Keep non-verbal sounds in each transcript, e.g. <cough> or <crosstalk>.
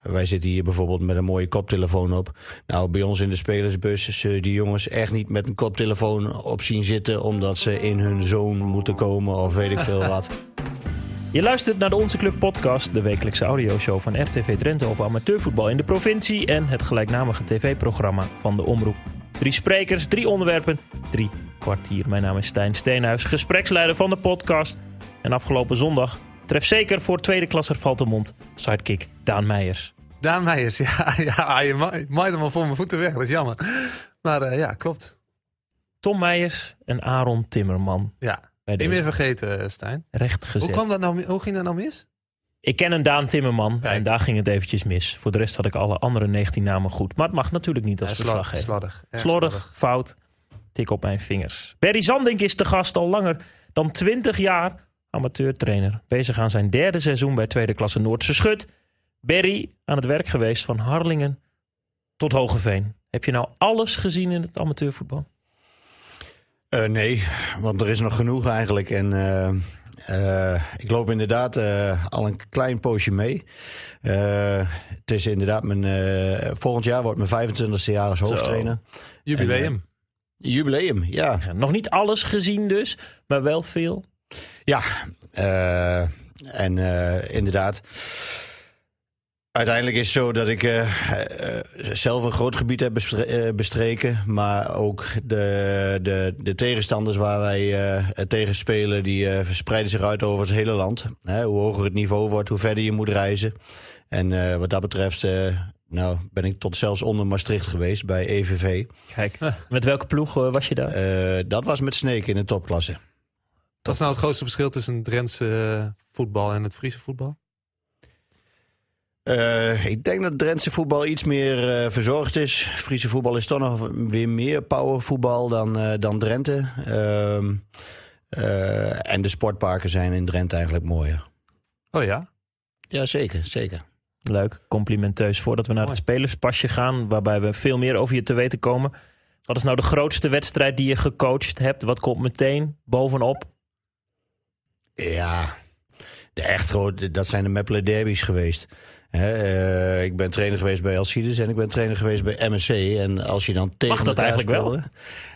Wij zitten hier bijvoorbeeld met een mooie koptelefoon op. Nou, bij ons in de spelersbus zullen die jongens echt niet met een koptelefoon op zien zitten... omdat ze in hun zoon moeten komen of weet ik veel wat. Je luistert naar de Onze Club podcast, de wekelijkse audioshow van RTV Drenthe over amateurvoetbal in de provincie en het gelijknamige tv-programma van de Omroep. Drie sprekers, drie onderwerpen, drie kwartier. Mijn naam is Stijn Steenhuis, gespreksleider van de podcast. En afgelopen zondag tref zeker voor tweede klasser Valtemond sidekick Daan Meijers. Daan Meijers, <laughs> ja, ja je ma- maait hem al voor mijn voeten weg, dat is jammer. Maar eh, ja, klopt. Tom Meijers en Aaron Timmerman. Ja, niet meer vergeten, eh, Stijn. recht gezet. Hoe, kwam dat nou, hoe ging dat nou mis? Ik ken een Daan Timmerman Kijk. en daar ging het eventjes mis. Voor de rest had ik alle andere 19 namen goed. Maar het mag natuurlijk niet als Ja, verslaggever. slordig. Slordig, fout, tik op mijn vingers. Berry Zandink is de gast al langer dan 20 jaar amateurtrainer. Bezig aan zijn derde seizoen bij tweede klasse Noordse Schut. Berry aan het werk geweest van Harlingen tot Hogeveen. Heb je nou alles gezien in het amateurvoetbal? Eh, nee, want er is nog genoeg eigenlijk. En eh, eh, ik loop inderdaad eh, al een klein poosje mee. Eh, het is inderdaad mijn. eh, volgend jaar wordt mijn 25e jaar als hoofdtrainer. Jubileum. Jubileum, ja. Nog niet alles gezien dus, maar wel veel. Ja, eh, en eh, inderdaad. Uiteindelijk is het zo dat ik eh, zelf een groot gebied heb bestre- bestreken. Maar ook de, de, de tegenstanders waar wij tegen spelen, die eh, verspreiden zich uit over het hele land. Hè, hoe hoger het niveau wordt, hoe verder je moet reizen. En wat dat betreft nou, ben ik tot zelfs onder Maastricht geweest bij EVV. Kijk, met welke ploeg was je daar? Dat was met Sneek in de topklasse. Wat is nou het grootste verschil tussen Drentse eh, voetbal en het Friese voetbal? Eh, ik denk dat Drentse voetbal iets meer eh, verzorgd is. Friese voetbal is toch nog weer meer powervoetbal dan, eh, dan Drenthe. Ehm, eh, en de sportparken zijn in Drenthe eigenlijk mooier. Oh ja? Ja, zeker, zeker. Leuk, complimenteus. Voordat we naar het spelerspasje gaan, waarbij we veel meer over je te weten komen. Wat is nou de grootste wedstrijd die je gecoacht hebt? Wat komt meteen bovenop? Ja, de echt grote, dat zijn de Meppelen derbies geweest. Eh, ik ben trainer geweest bij Alcides en ik ben trainer geweest bij MSC. En als je dan tegen Mag dat elkaar eigenlijk wel? speelde-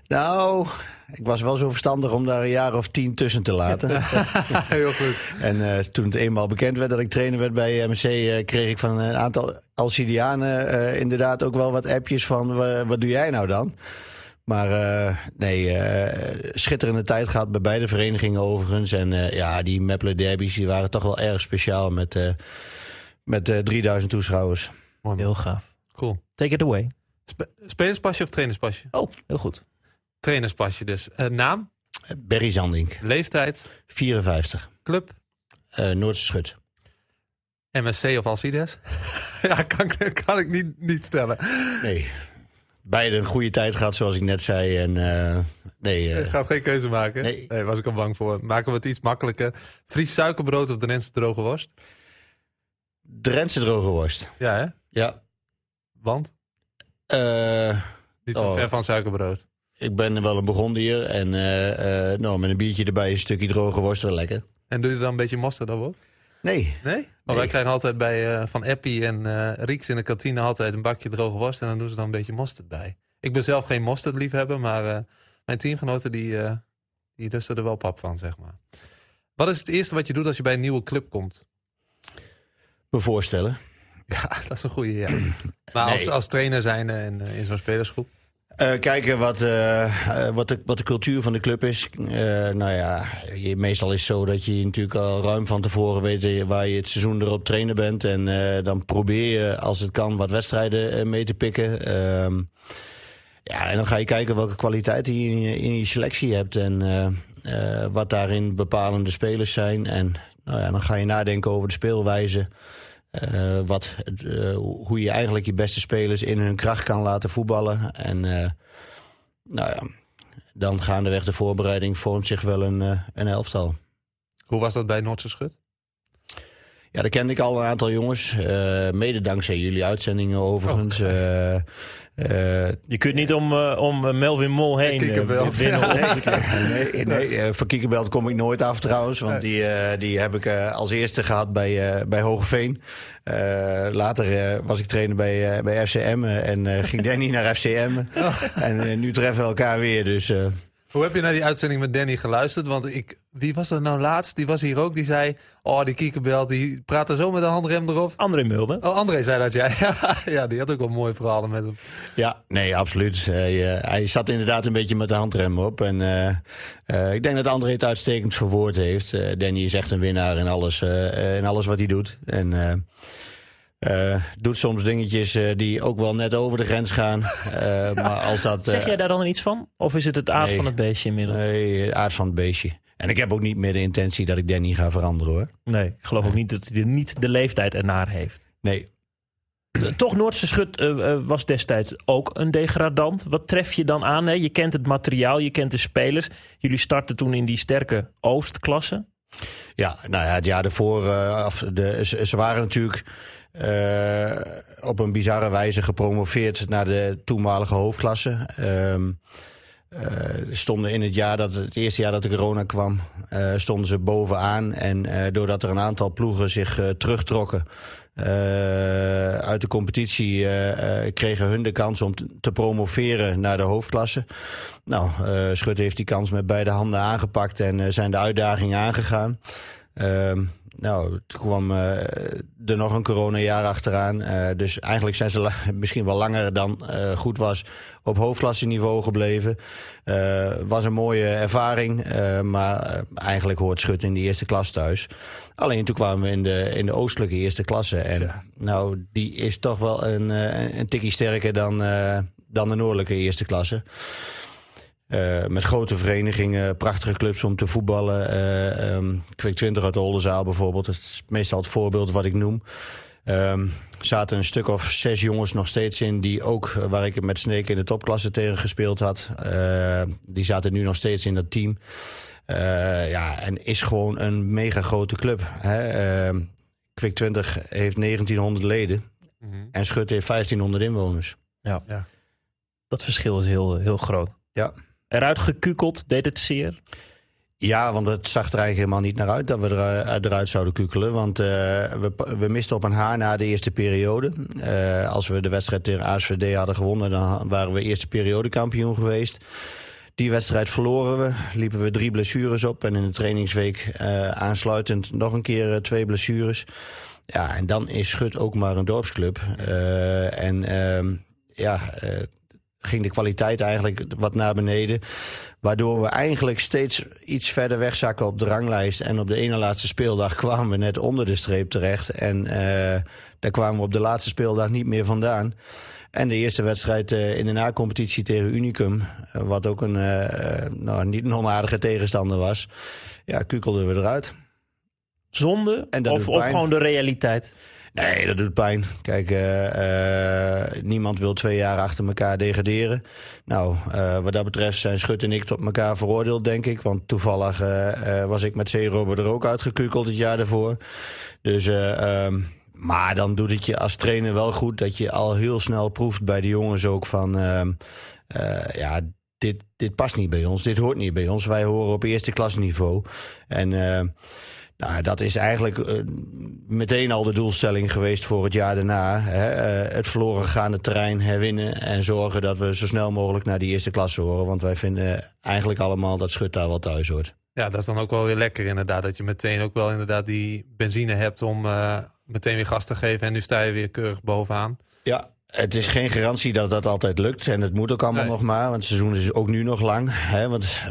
Nou, ik was wel zo verstandig om daar een jaar of tien tussen te laten. <laughs> Heel goed. En eh, toen het eenmaal bekend werd dat ik trainer werd bij MSC, eh, kreeg ik van een aantal Alcidianen inderdaad ook wel wat appjes van wa- wat doe jij nou dan? Maar eh, nee, eh, schitterende tijd gehad bij beide verenigingen overigens. En eh, ja, die Meppelen derbies die waren toch wel erg speciaal met, eh, met eh, 3000 toeschouwers. Mooi. Heel gaaf. cool. Take it away. Spe- spelerspasje of trainerspasje? Oh, heel goed. Trainerspasje dus. Eh, naam, Berry Zandink, leeftijd, 54, club, eh Noordse Schut. MSC of Alcides? <laughs> ja, kan, ik- kan ik niet, niet stellen. Nee, beide een goede tijd gehad zoals ik net zei. En eh, nee, Ik ga geen keuze maken. Nee. Nee. was ik al bang voor. Maken we het iets makkelijker. Fries suikerbrood of Drentse droge worst? Drentse droge worst. Ja, hè? Ja. Want? Eh, Niet zo Oh. ver van suikerbrood. Ik ben wel een begondier en nou, met een biertje erbij een stukje droge worst wel lekker. En doe je er dan een beetje mosterd op? Nee, Nee? Maar wij krijgen altijd bij eh, Van Eppie en eh Rieks in de kantine altijd een bakje droge worst. En dan doen ze dan een beetje mosterd bij. Ik ben zelf geen mosterdliefhebber, maar eh, mijn teamgenoten die, die er wel pap van, zeg maar. Wat is het eerste wat je doet als je bij een nieuwe club komt? me voorstellen. Ja, <laughs> dat is een goede, ja. Maar als, Nee. als trainer zijn en, in zo'n spelersgroep? Eh, kijken wat, eh, eh, wat, de, wat de cultuur van de club is. Nou ja, meestal is het zo dat je natuurlijk al ruim van tevoren weet waar je het seizoen erop trainen bent. En dan probeer je, als het kan, wat wedstrijden mee te pikken. Ehm, ja, en dan ga je kijken welke kwaliteiten je in je, in je selectie hebt. En wat daarin bepalende spelers zijn. En nou ja, dan ga je nadenken over de speelwijze. Eh, wat, eh, hoe je eigenlijk je beste spelers in hun kracht kan laten voetballen. En eh, nou ja, dan gaandeweg de voorbereiding vormt zich wel een, een elftal. Hoe was dat bij Noordse Schut? Ja, dat kende ik al een aantal jongens. Uh, mede dankzij jullie uitzendingen overigens. Oh, uh, uh, je kunt niet om, om Melvin Mol heen Kiekerbelt. winnen. <laughs> nee, nee, nee voor Kiekerbelt kom ik nooit af trouwens. Want die, die heb ik als eerste gehad bij, bij Hogeveen. later was ik trainer bij, bij FCM en ging Danny naar FCM. <laughs> Oh. En nu treffen we elkaar weer. Dus hoe heb je naar die uitzending met Danny geluisterd? Want ik, wie was er nou laatst? Die was hier ook. Die zei: Oh, die kiekerbel, die praatte zo met de handrem erop. André Mulder. Oh, André zei dat jij. <laughs> ja, die had ook wel mooie verhalen met hem. Ja, nee, absoluut. Hij, uh, hij zat inderdaad een beetje met de handrem op. En uh, uh, ik denk dat André het uitstekend verwoord heeft. Danny is echt een winnaar in alles, in alles wat hij doet. En uh, doet soms dingetjes uh, die ook wel net over de grens gaan. Uh, <laughs> maar als dat, <laughs> zeg jij daar dan iets van? Of is het het aard nee, van het beestje inmiddels? Nee, het aard van het beestje. En ik heb ook niet meer de intentie dat ik Danny ga veranderen hoor. Nee, ik geloof ook niet dat hij niet de leeftijd ernaar heeft. Nee. Toch Noordse Schut was destijds ook een degradant. Wat tref je dan aan? Hè? Je kent het materiaal, je kent de spelers. Jullie startten toen in die sterke Oostklasse. Ja, nou ja, het jaar ervoor, de, ze waren natuurlijk uh, op een bizarre wijze gepromoveerd naar de toenmalige hoofdklasse. Um, uh, stonden in het jaar dat het eerste jaar dat de corona kwam, uh, stonden ze bovenaan. En doordat er een aantal ploegen zich terugtrokken uit de competitie, kregen hun de kans om te promoveren naar de hoofdklasse. Nou, Schut heeft die kans met beide handen aangepakt en zijn de uitdaging aangegaan. Nou, toen kwam uh, er nog een coronajaar achteraan. Uh, dus eigenlijk zijn ze <laughs> misschien wel langer dan uh, goed was op hoofdklasseniveau gebleven. was een mooie ervaring, maar eigenlijk hoort Schut in de eerste klas thuis. Alleen toen kwamen we in de, in de oostelijke eerste klasse. En ja. nou, die is toch wel een, een tikkie sterker dan, dan de noordelijke eerste klasse. Uh, met grote verenigingen, prachtige clubs om te voetballen. Uh, um, Kwik 20 uit de Oldenzaal bijvoorbeeld. Dat is meestal het voorbeeld wat ik noem. Um, zaten een stuk of zes jongens nog steeds in... die ook, waar ik met Sneek in de topklasse tegen gespeeld had... Uh, die zaten nu nog steeds in dat team. ja, en is gewoon een mega grote club. Hè? Kwik 20 heeft 1900 leden. Mm -hmm. En Schut heeft 1500 inwoners. Ja. ja. Dat verschil is heel, heel groot. Ja eruit gekukeld? Deed het zeer? Ja, want het zag er eigenlijk helemaal niet naar uit dat we er, eruit zouden kukelen. Want uh, we, we misten op een haar na de eerste periode. Uh, als we de wedstrijd tegen ASVD hadden gewonnen, dan waren we eerste periode kampioen geweest. Die wedstrijd verloren we, liepen we drie blessures op. En in de trainingsweek aansluitend nog een keer twee blessures. Ja, en dan is Schut ook maar een dorpsclub. en ehm, ja ging de kwaliteit eigenlijk wat naar beneden. Waardoor we eigenlijk steeds iets verder wegzakken op de ranglijst. En op de ene laatste speeldag kwamen we net onder de streep terecht. En uh, daar kwamen we op de laatste speeldag niet meer vandaan. En de eerste wedstrijd uh, in de na-competitie tegen Unicum, uh, wat ook een nou, niet een onaardige tegenstander was, ja, kukelden we eruit. Zonde of, of gewoon de realiteit? Nee, dat doet pijn. Kijk, uh, uh, niemand wil twee jaar achter elkaar degraderen. Nou, uh, wat dat betreft zijn Schut en ik tot elkaar veroordeeld, denk ik. Want toevallig was ik met Zeerober er ook uitgekukeld het jaar daarvoor. Dus, um, maar dan doet het je als trainer wel goed dat je al heel snel proeft bij de jongens ook van... Ehm, ja, dit, dit past niet bij ons, dit hoort niet bij ons. Wij horen op eerste klasniveau. En... Nou, dat is eigenlijk uh, meteen al de doelstelling geweest voor het jaar daarna. Hè? Uh, het verloren gaande terrein herwinnen en zorgen dat we zo snel mogelijk naar die eerste klasse horen. Want wij vinden eigenlijk allemaal dat Schut daar wel thuis hoort. Ja, dat is dan ook wel weer lekker inderdaad. Dat je meteen ook wel inderdaad die benzine hebt om uh, meteen weer gas te geven. En nu sta je weer keurig bovenaan. Ja, het is geen garantie dat dat altijd lukt. En het moet ook allemaal nee. nog maar. Want het seizoen is ook nu nog lang. Hè? Want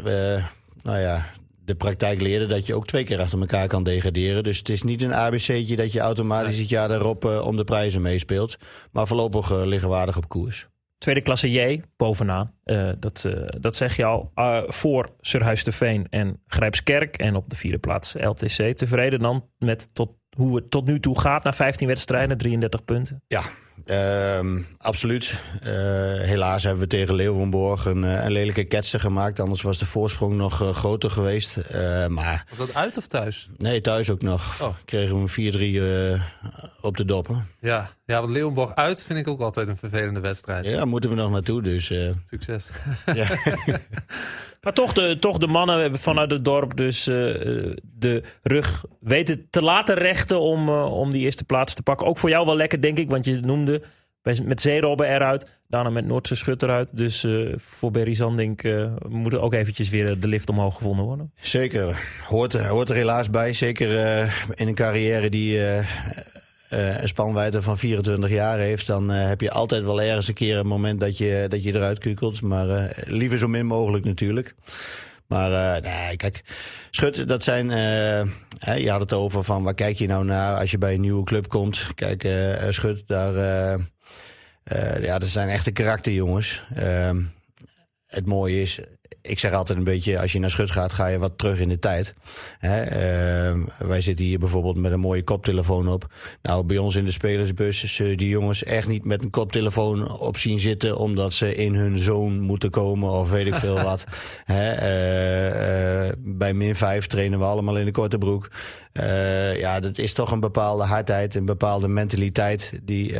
nou ja, de praktijk leerde dat je ook twee keer achter elkaar kan degraderen. Dus het is niet een ABC'tje dat je automatisch het jaar daarop uh, om de prijzen meespeelt. Maar voorlopig uh, liggen we aardig op koers. Tweede klasse J, bovenaan. Uh, dat, dat zeg je al. voor Surhuis de Veen en Grijpskerk. En op de vierde plaats LTC. Tevreden dan met tot, hoe het tot nu toe gaat na 15 wedstrijden, 33 punten? Ja, Ehm, absoluut. Uh, helaas hebben we tegen Leeuwenborg een, eh, een lelijke ketsen gemaakt. Anders was de voorsprong nog uh, groter geweest. maar... Was dat uit of thuis? Nee, thuis ook nog. Oh. Kregen we 4-3 op de doppen. Ja. ja, want Leeuwenborg uit vind ik ook altijd een vervelende wedstrijd. Ja, moeten we nog naartoe, dus... Succes. Ja. <laughs> <laughs> maar toch de, toch de mannen vanuit het dorp dus de rug weten te laten rechten om, om die eerste plaats te pakken. Ook voor jou wel lekker, denk ik, want je noemde met Zeerobben eruit, daarna met Noordse Schutter eruit. Dus voor Berry Zandink moet ook eventjes weer de lift omhoog gevonden worden. Zeker, hoort, hoort er helaas bij. Zeker in een carrière die een spanwijdte van 24 jaar heeft... dan heb je altijd wel ergens een keer een moment dat je, dat je eruit kukelt. Maar liever zo min mogelijk natuurlijk. Maar nee, kijk, Schut, dat zijn... Je had het over van waar kijk je nou naar als je bij een nieuwe club komt. Kijk, Schut, daar uh, ja, dat zijn echte karakterjongens. Uh, het mooie is, ik zeg altijd een beetje, als je naar Schut gaat, ga je wat terug in de tijd. Hè? Uh, wij zitten hier bijvoorbeeld met een mooie koptelefoon op. Nou, bij ons in de spelersbus zullen die jongens echt niet met een koptelefoon op zien zitten, omdat ze in hun zoon moeten komen of weet ik veel <laughs> wat. Hè? Uh, uh, bij min 5 trainen we allemaal in de korte broek. ja, dat is toch een bepaalde hardheid, een bepaalde mentaliteit die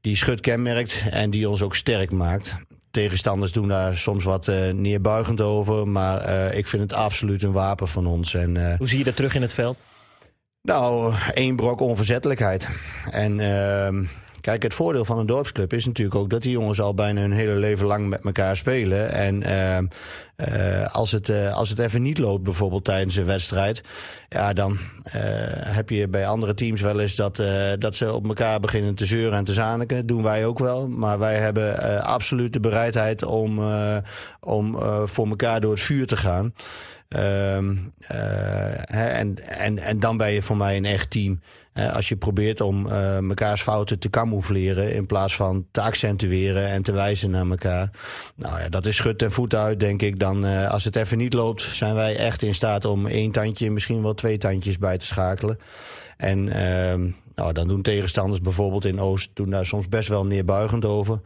die schut kenmerkt en die ons ook sterk maakt. Tegenstanders doen daar soms wat uh, neerbuigend over, maar uh, ik vind het absoluut een wapen van ons. En, uh, Hoe zie je dat terug in het veld? Nou, één brok onverzettelijkheid. En ehm, Kijk, het voordeel van een dorpsclub is natuurlijk ook dat die jongens al bijna hun hele leven lang met elkaar spelen. En uh, uh, als, het, uh, als het even niet loopt, bijvoorbeeld tijdens een wedstrijd, ja, dan heb je bij andere teams wel eens dat, dat ze op elkaar beginnen te zeuren en te zaniken. Dat doen wij ook wel. Maar wij hebben absoluut de bereidheid om, om voor elkaar door het vuur te gaan. Ehm, en, en, en dan ben je voor mij een echt team als je probeert om uh, mekaars fouten te camoufleren in plaats van te accentueren en te wijzen naar elkaar. Nou ja, dat is schut en voet uit, denk ik. Dan, uh, als het even niet loopt, zijn wij echt in staat om één tandje, misschien wel twee tandjes bij te schakelen. En uh, nou, dan doen tegenstanders bijvoorbeeld in Oost doen daar soms best wel neerbuigend over.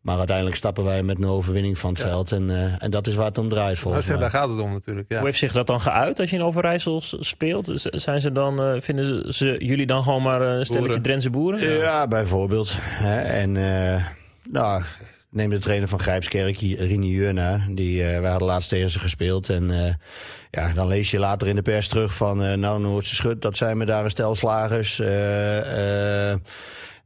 Maar uiteindelijk stappen wij met een overwinning van het veld. En, uh, en dat is waar het om draait volgens nou, mij. Daar gaat het om natuurlijk. Ja. Hoe heeft zich dat dan geuit als je in Overijssel speelt? Zijn ze dan, uh, vinden ze, jullie dan gewoon maar een stelletje boeren. Drentse boeren? Ja, ja bijvoorbeeld. Hè? En uh, nou, neem de trainer van Grijpskerk, Rini Jurna. Die, uh, wij hadden laatst tegen ze gespeeld. En uh, ja, dan lees je later in de pers terug van... Uh, nou, Noordse Schut, dat zijn me daar een stel slagers.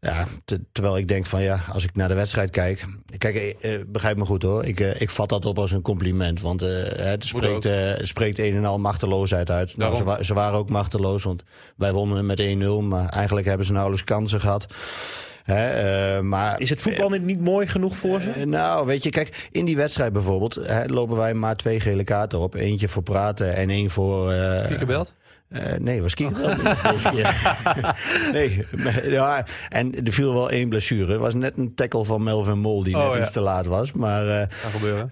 ja, terwijl ik denk van ja, als ik naar de wedstrijd kijk... Kijk, begrijp me goed hoor. Ik, ik vat dat op als een compliment. Want het spreekt, spreekt een en al machteloosheid uit. Nou, ze, ze, waren ook machteloos, want wij wonnen met 1-0. Maar eigenlijk hebben ze nauwelijks kansen gehad. Uh, maar, is het voetbal niet mooi genoeg voor ze? Uh, nou, weet je, kijk, in die wedstrijd bijvoorbeeld lopen wij maar twee gele kaarten op. Eentje voor praten en één voor... Uh, Kiekerbelt? Uh, nee, was Kiekerbelt <laughs> nee, ja, en er viel wel één blessure. Het was net een tackle van Melvin Mol die oh, net ja. iets te laat was. Maar, uh, gebeuren.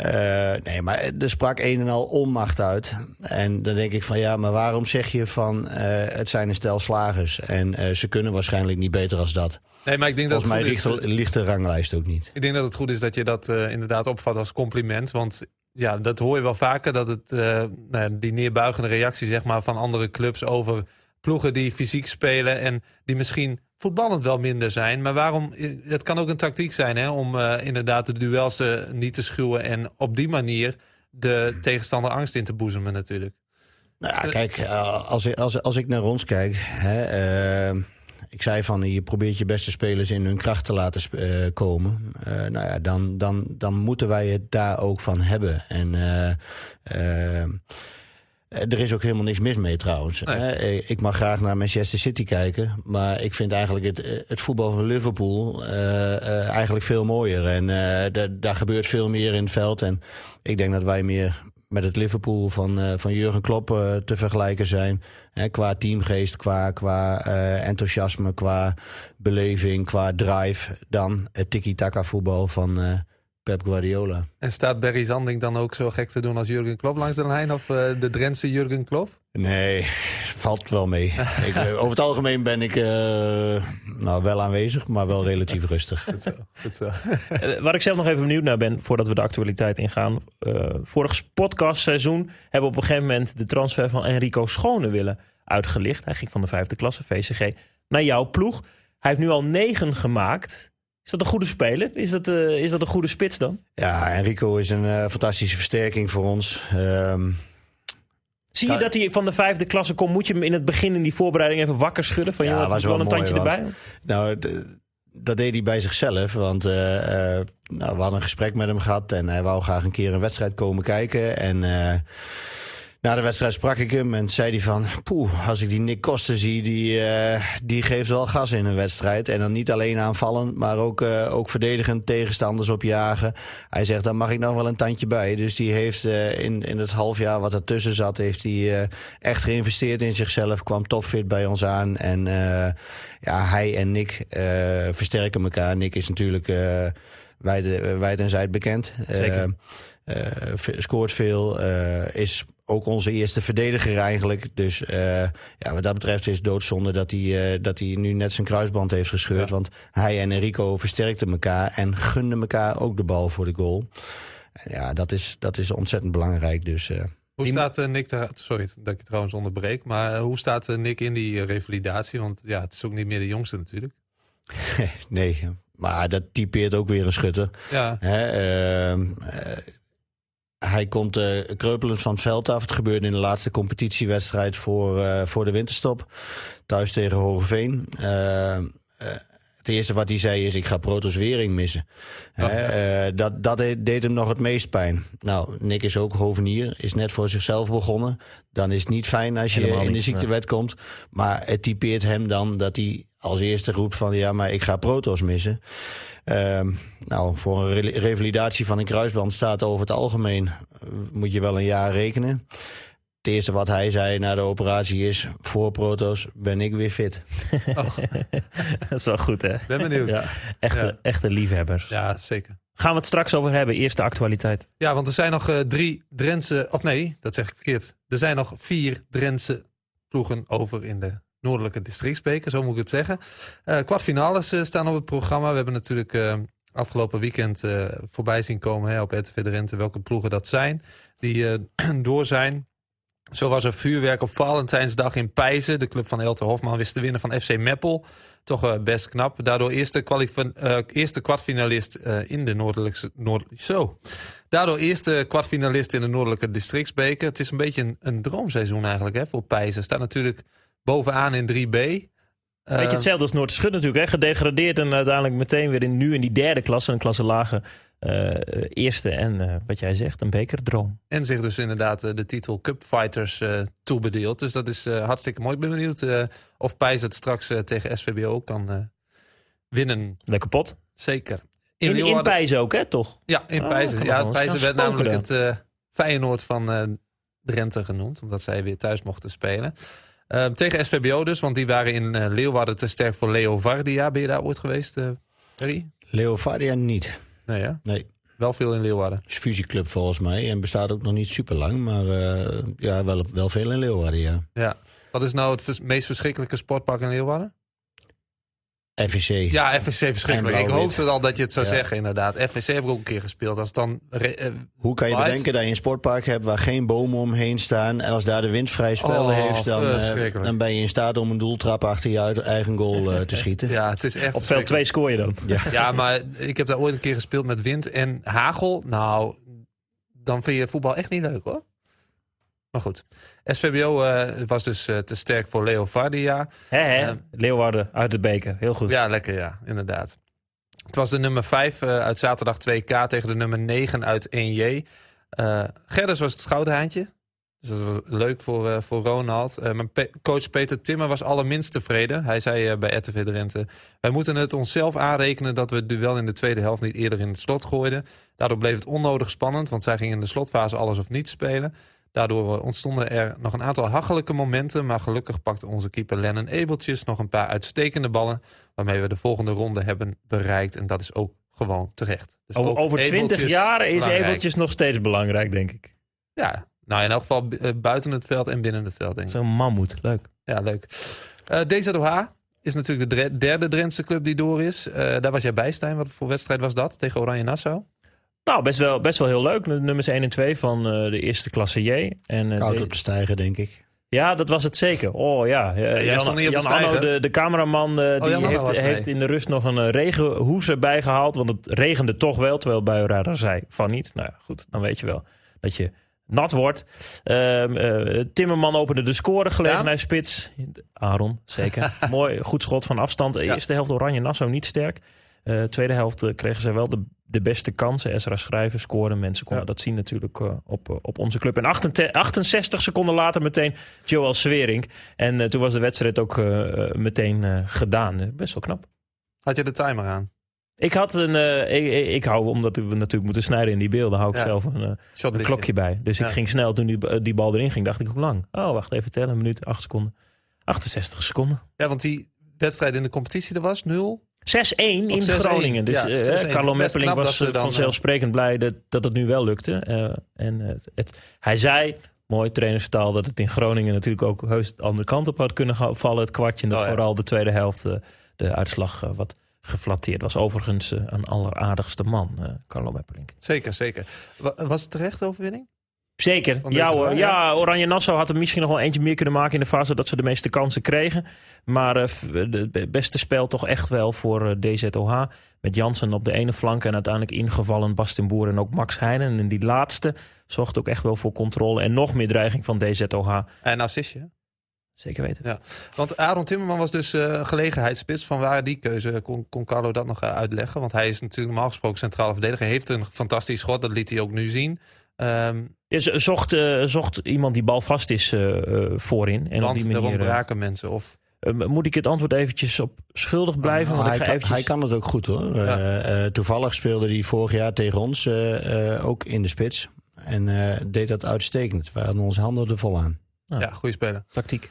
nee, maar er sprak een en al onmacht uit. En dan denk ik van ja, maar waarom zeg je van het zijn een stel slagers. En ze kunnen waarschijnlijk niet beter als dat. Nee, maar ik denk Volgens dat mij ligt, is, ligt de ranglijst ook niet. Ik denk dat het goed is dat je dat uh, inderdaad opvat als compliment. Want ja, dat hoor je wel vaker. Dat het, uh, nou, die neerbuigende reactie zeg maar, van andere clubs over ploegen die fysiek spelen. En die misschien voetballend wel minder zijn. Maar waarom? Het kan ook een tactiek zijn hè, om uh, inderdaad de duels niet te schuwen. En op die manier de tegenstander angst in te boezemen natuurlijk. Nou ja, kijk, als, ik, als, als ik naar ons kijk... Hè, ik zei van je probeert je beste spelers in hun kracht te laten uh, komen. Uh, nou ja, dan, dan, dan moeten wij het daar ook van hebben. En uh, er is ook helemaal niks mis mee trouwens. Nee. Ik mag graag naar Manchester City kijken. Maar ik vind eigenlijk het, het voetbal van Liverpool eigenlijk veel mooier. En daar gebeurt veel meer in het veld. En ik denk dat wij meer met het Liverpool van, uh, van Jurgen Klopp uh, te vergelijken zijn. Hè, qua teamgeest, qua, qua uh, enthousiasme, qua beleving, qua drive. Dan het tiki-taka voetbal van Pep Guardiola. En staat Barry Zanding dan ook zo gek te doen als Jurgen Klopp langs de lijn? Of uh, de Drentse Jurgen Klopp? Nee, valt wel mee. <laughs> ik, over het algemeen ben ik uh, nou, wel aanwezig, maar wel relatief rustig. Goed zo. Goed zo. <laughs> Waar ik zelf nog even benieuwd naar ben, voordat we de actualiteit ingaan. Uh, vorig podcastseizoen hebben we op een gegeven moment de transfer van Enrico Schone willen uitgelicht. Hij ging van de vijfde klasse, VCG, naar jouw ploeg. Hij heeft nu al negen gemaakt. Is dat een goede speler? Is dat, uh, is dat een goede spits dan? Ja, Enrico is een uh, fantastische versterking voor ons. Um, Zie je dat hij van de vijfde klasse komt? Moet je hem in het begin in die voorbereiding even wakker schudden? Van, ja, joh, was wel wel een tandje erbij? Nou, dat deed hij bij zichzelf. Want uh, nou, we hadden een gesprek met hem gehad. En hij wou graag een keer een wedstrijd komen kijken. En na de wedstrijd sprak ik hem en zei hij van... Poeh, als ik die Nick Koster zie, die, uh, die geeft wel gas in een wedstrijd. En dan niet alleen aanvallend, maar ook, uh, ook verdedigend tegenstanders opjagen. Hij zegt, daar mag ik nog wel een tandje bij. Dus die heeft uh, in, in het half jaar wat ertussen zat... heeft hij echt geïnvesteerd in zichzelf, kwam topfit bij ons aan. En ja, hij en Nick versterken elkaar. Nick is natuurlijk wijd, wijd en zijd bekend. Zeker. Scoort veel, is ook onze eerste verdediger eigenlijk. Dus uh, ja, wat dat betreft is doodzonde dat hij, uh, dat hij nu net zijn kruisband heeft gescheurd. Ja. Want hij en Enrico versterkten elkaar en gunden elkaar ook de bal voor de goal. En ja, dat is, dat is ontzettend belangrijk. Dus, uh, hoe staat Nick daar? Sorry dat ik je trouwens onderbreek. Maar hoe staat Nick in die revalidatie? Want ja, het is ook niet meer de jongste natuurlijk. <laughs> nee, maar dat typeert ook weer een schutter. Ja. Hè, uh, hij komt uh, kreupelend van het veld af. Het gebeurde in de laatste competitiewedstrijd voor, uh, voor de winterstop. Thuis tegen Hogeveen. Uh, het eerste wat hij zei is, ik ga Protos Wering missen. Oh, ja. dat dat deed, deed, hem nog het meest pijn. Nou, Nick is ook hovenier, is net voor zichzelf begonnen. Dan is het niet fijn als je Helemaal in de ziektewet nee. komt. Maar het typeert hem dan dat hij als eerste roept van... ja, maar ik ga Protos missen. Uh, nou, voor een re revalidatie van een kruisband staat over het algemeen... moet je wel een jaar rekenen. Het eerste wat hij zei na de operatie is... voor Protos ben ik weer fit. <laughs> Oh. <laughs> dat is wel goed, hè? Ben benieuwd. Ja, echte, ja. echte liefhebbers. Ja, zeker. Gaan we het straks over hebben. Eerste actualiteit. Ja, want er zijn nog uh, drie Drentse... Of nee, dat zeg ik verkeerd. Er zijn nog vier Drentse ploegen over in de Noordelijke Districtsbeker, zo moet ik het zeggen. Uh, kwartfinales uh, staan op het programma. We hebben natuurlijk uh, afgelopen weekend voorbij zien komen hè, op RTV Drenthe welke ploegen dat zijn. Die <clears throat> door zijn. Zo was er vuurwerk op Valentijnsdag in Pijzen. De club van Elte Hofman wist te winnen van FC Meppel. Toch best knap. Daardoor eerste, eerste kwartfinalist in de Noordelijke... Noord zo. Daardoor eerste kwartfinalist in de Noordelijke Districtsbeker. Het is een beetje een, een droomseizoen eigenlijk hè, voor Pijzen. Staat natuurlijk bovenaan in 3B. Weet je hetzelfde als Noordschut natuurlijk. Hè? Gedegradeerd en uiteindelijk meteen weer in, nu in die derde klasse. Een klasse lager. Uh, eerste en uh, wat jij zegt, een bekerdroom. En zich dus inderdaad uh, de titel Cup Fighters toebedeeld. Dus dat is hartstikke mooi. Ik ben benieuwd of Pijs het straks tegen SVBO kan winnen. Lekker pot. Zeker. In, in, in Pijs ook, hè, toch? Ja, in kan Ja, werd namelijk het Feyenoord van Drenthe genoemd. Omdat zij weer thuis mochten spelen. Uh, tegen SVBO dus, want die waren in uh, Leeuwarden te sterk voor Leo Vardia. Ben je daar ooit geweest, uh, Terry? Leo Vardia niet. Nee, ja? Nee. Wel veel in Leeuwarden. is fusieclub volgens mij en bestaat ook nog niet super lang. Maar uh, ja, wel, wel veel in Leeuwarden, ja. Ja. Wat is nou het meest verschrikkelijke sportpark in Leeuwarden? FVC. Ja, FVC verschrikkelijk. Ik hoopte al dat je het zou Ja. zeggen, inderdaad. FVC heb ik ook een keer gespeeld. Als het dan eh, Hoe kan je waait. bedenken dat je een sportpark hebt waar geen bomen omheen staan... en als daar de wind vrij spel Oh, heeft, dan, eh, dan ben je in staat om een doeltrap achter je uit- eigen goal eh, te <laughs> schieten. Ja, het is echt Op veld 2 verschrikkelijk. scoor je dan. Ja. Ja, maar ik heb daar ooit een keer gespeeld met wind en hagel. Nou, dan vind je voetbal echt niet leuk hoor. Maar goed, SVBO eh, was dus eh, te sterk voor Leo Vardia. Hè? Ja. Leeuwarden uit de beker. Heel goed. Ja, lekker ja, inderdaad. Het was de nummer 5 uit zaterdag 2K tegen de nummer 9 uit 1J. Eh Gerders was het schouderhaantje. Dus dat was leuk voor, eh, voor Ronald. Eh, maar Pe- coach Peter Timmer was allerminst tevreden. Hij zei eh, bij RTV Drenthe... Wij moeten het onszelf aanrekenen dat we het duel in de tweede helft niet eerder in het slot gooiden. Daardoor bleef het onnodig spannend, want zij gingen in de slotfase alles of niets spelen. Daardoor ontstonden er nog een aantal hachelijke momenten. Maar gelukkig pakte onze keeper Lennon Ebeltjes nog een paar uitstekende ballen. Waarmee we de volgende ronde hebben bereikt. En dat is ook gewoon terecht. Dus Over, over 20 Ebeltjes jaar is belangrijk. Ebeltjes nog steeds belangrijk, denk ik. Ja, nou in elk geval eh, buiten het veld en binnen het veld, denk ik. Zo'n mammoet, leuk. Ja, leuk. Eh DZOH is natuurlijk de derde Drentse club die door is. Eh, daar was jij bij, Stijn. Wat voor wedstrijd was dat tegen Oranje Nassau? Nou, best wel, best wel heel leuk. Nummers 1 en 2 van eh, de eerste klasse J. En, eh, Koud de- op de stijgen, denk ik. Ja, dat was het zeker. Oh ja. Eh, jij stond niet op de Jan Anno, de, de cameraman, eh, die Jan heeft, heeft in de rust nog een regenhoes erbij gehaald. Want het regende toch wel, terwijl Buiradar zei van niet. Nou ja, goed, dan weet je wel dat je nat wordt. Ehm, eh, Timmerman opende de scoregelegenheidsspits. Aaron, zeker. <laughs> Mooi, goed schot van afstand. De Ja. Eerste helft Oranje Nassau niet sterk. Eh, tweede helft eh, kregen zij wel de, de beste kansen. Ezra Schrijven scoorde. Mensen konden Ja. dat zien natuurlijk eh, op, op onze club. En 68, 68 seconden later meteen Joel Swering. En toen was de wedstrijd ook meteen gedaan. Best wel knap. Had je de timer aan? Ik had een. ik, hou, omdat we natuurlijk moeten snijden in die beelden, hou ik Ja. zelf een, een klokje bij. Dus Ja. ik ging snel toen die, die bal erin ging. Dacht ik hoe lang? Oh, wacht even tellen. Een minuut, acht seconden. 68 seconden. Ja, want die wedstrijd in de competitie er was 0. 6-1 in 6-1. Groningen. Dus Ja, eh, 6-1. Carlo Meppeling was eh, dan, vanzelfsprekend blij dat, dat het nu wel lukte. Eh, en eh, het, hij zei, mooi trainerstaal, dat het in Groningen natuurlijk ook heus de andere kant op had kunnen vallen. Het kwartje. En dat Oh, ja. vooral de tweede helft eh, de uitslag eh, wat geflatteerd was. Overigens eh, een alleraardigste man, eh, Carlo Meppeling. Zeker, zeker. Wa- Was het terecht overwinning? Zeker. Ja, hoor. ja, Oranje Nassau had er misschien nog wel eentje meer kunnen maken in de fase dat ze de meeste kansen kregen. Maar eh, het beste spel toch echt wel voor eh, DZOH. Met Jansen op de ene flank en uiteindelijk ingevallen Bastin Boer en ook Max Heijnen. En die laatste zorgt ook echt wel voor controle en nog meer dreiging van DZOH. En assistje. Zeker weten. Want Aaron Timmerman was dus eh gelegenheidsspits. Van waar die keuze? Kon, kon Carlo dat nog eh, uitleggen? Want hij is natuurlijk normaal gesproken centrale verdediger. Heeft een fantastisch schot, dat liet hij ook nu zien. Ehm Ja, z- zocht, eh, zocht iemand die bal vast is eh, eh, voorin. En want op die er manier... eh, ontbraken mensen. Of, moet ik het antwoord eventjes op schuldig blijven? Want hij, ik ga kan, eventjes... hij kan het ook goed hoor. Ja. Eh, eh, toevallig speelde hij vorig jaar tegen ons eh, eh, ook in de spits. En eh, deed dat uitstekend. We hadden onze handen er vol aan. Ja. ja, goede speler. Tactiek.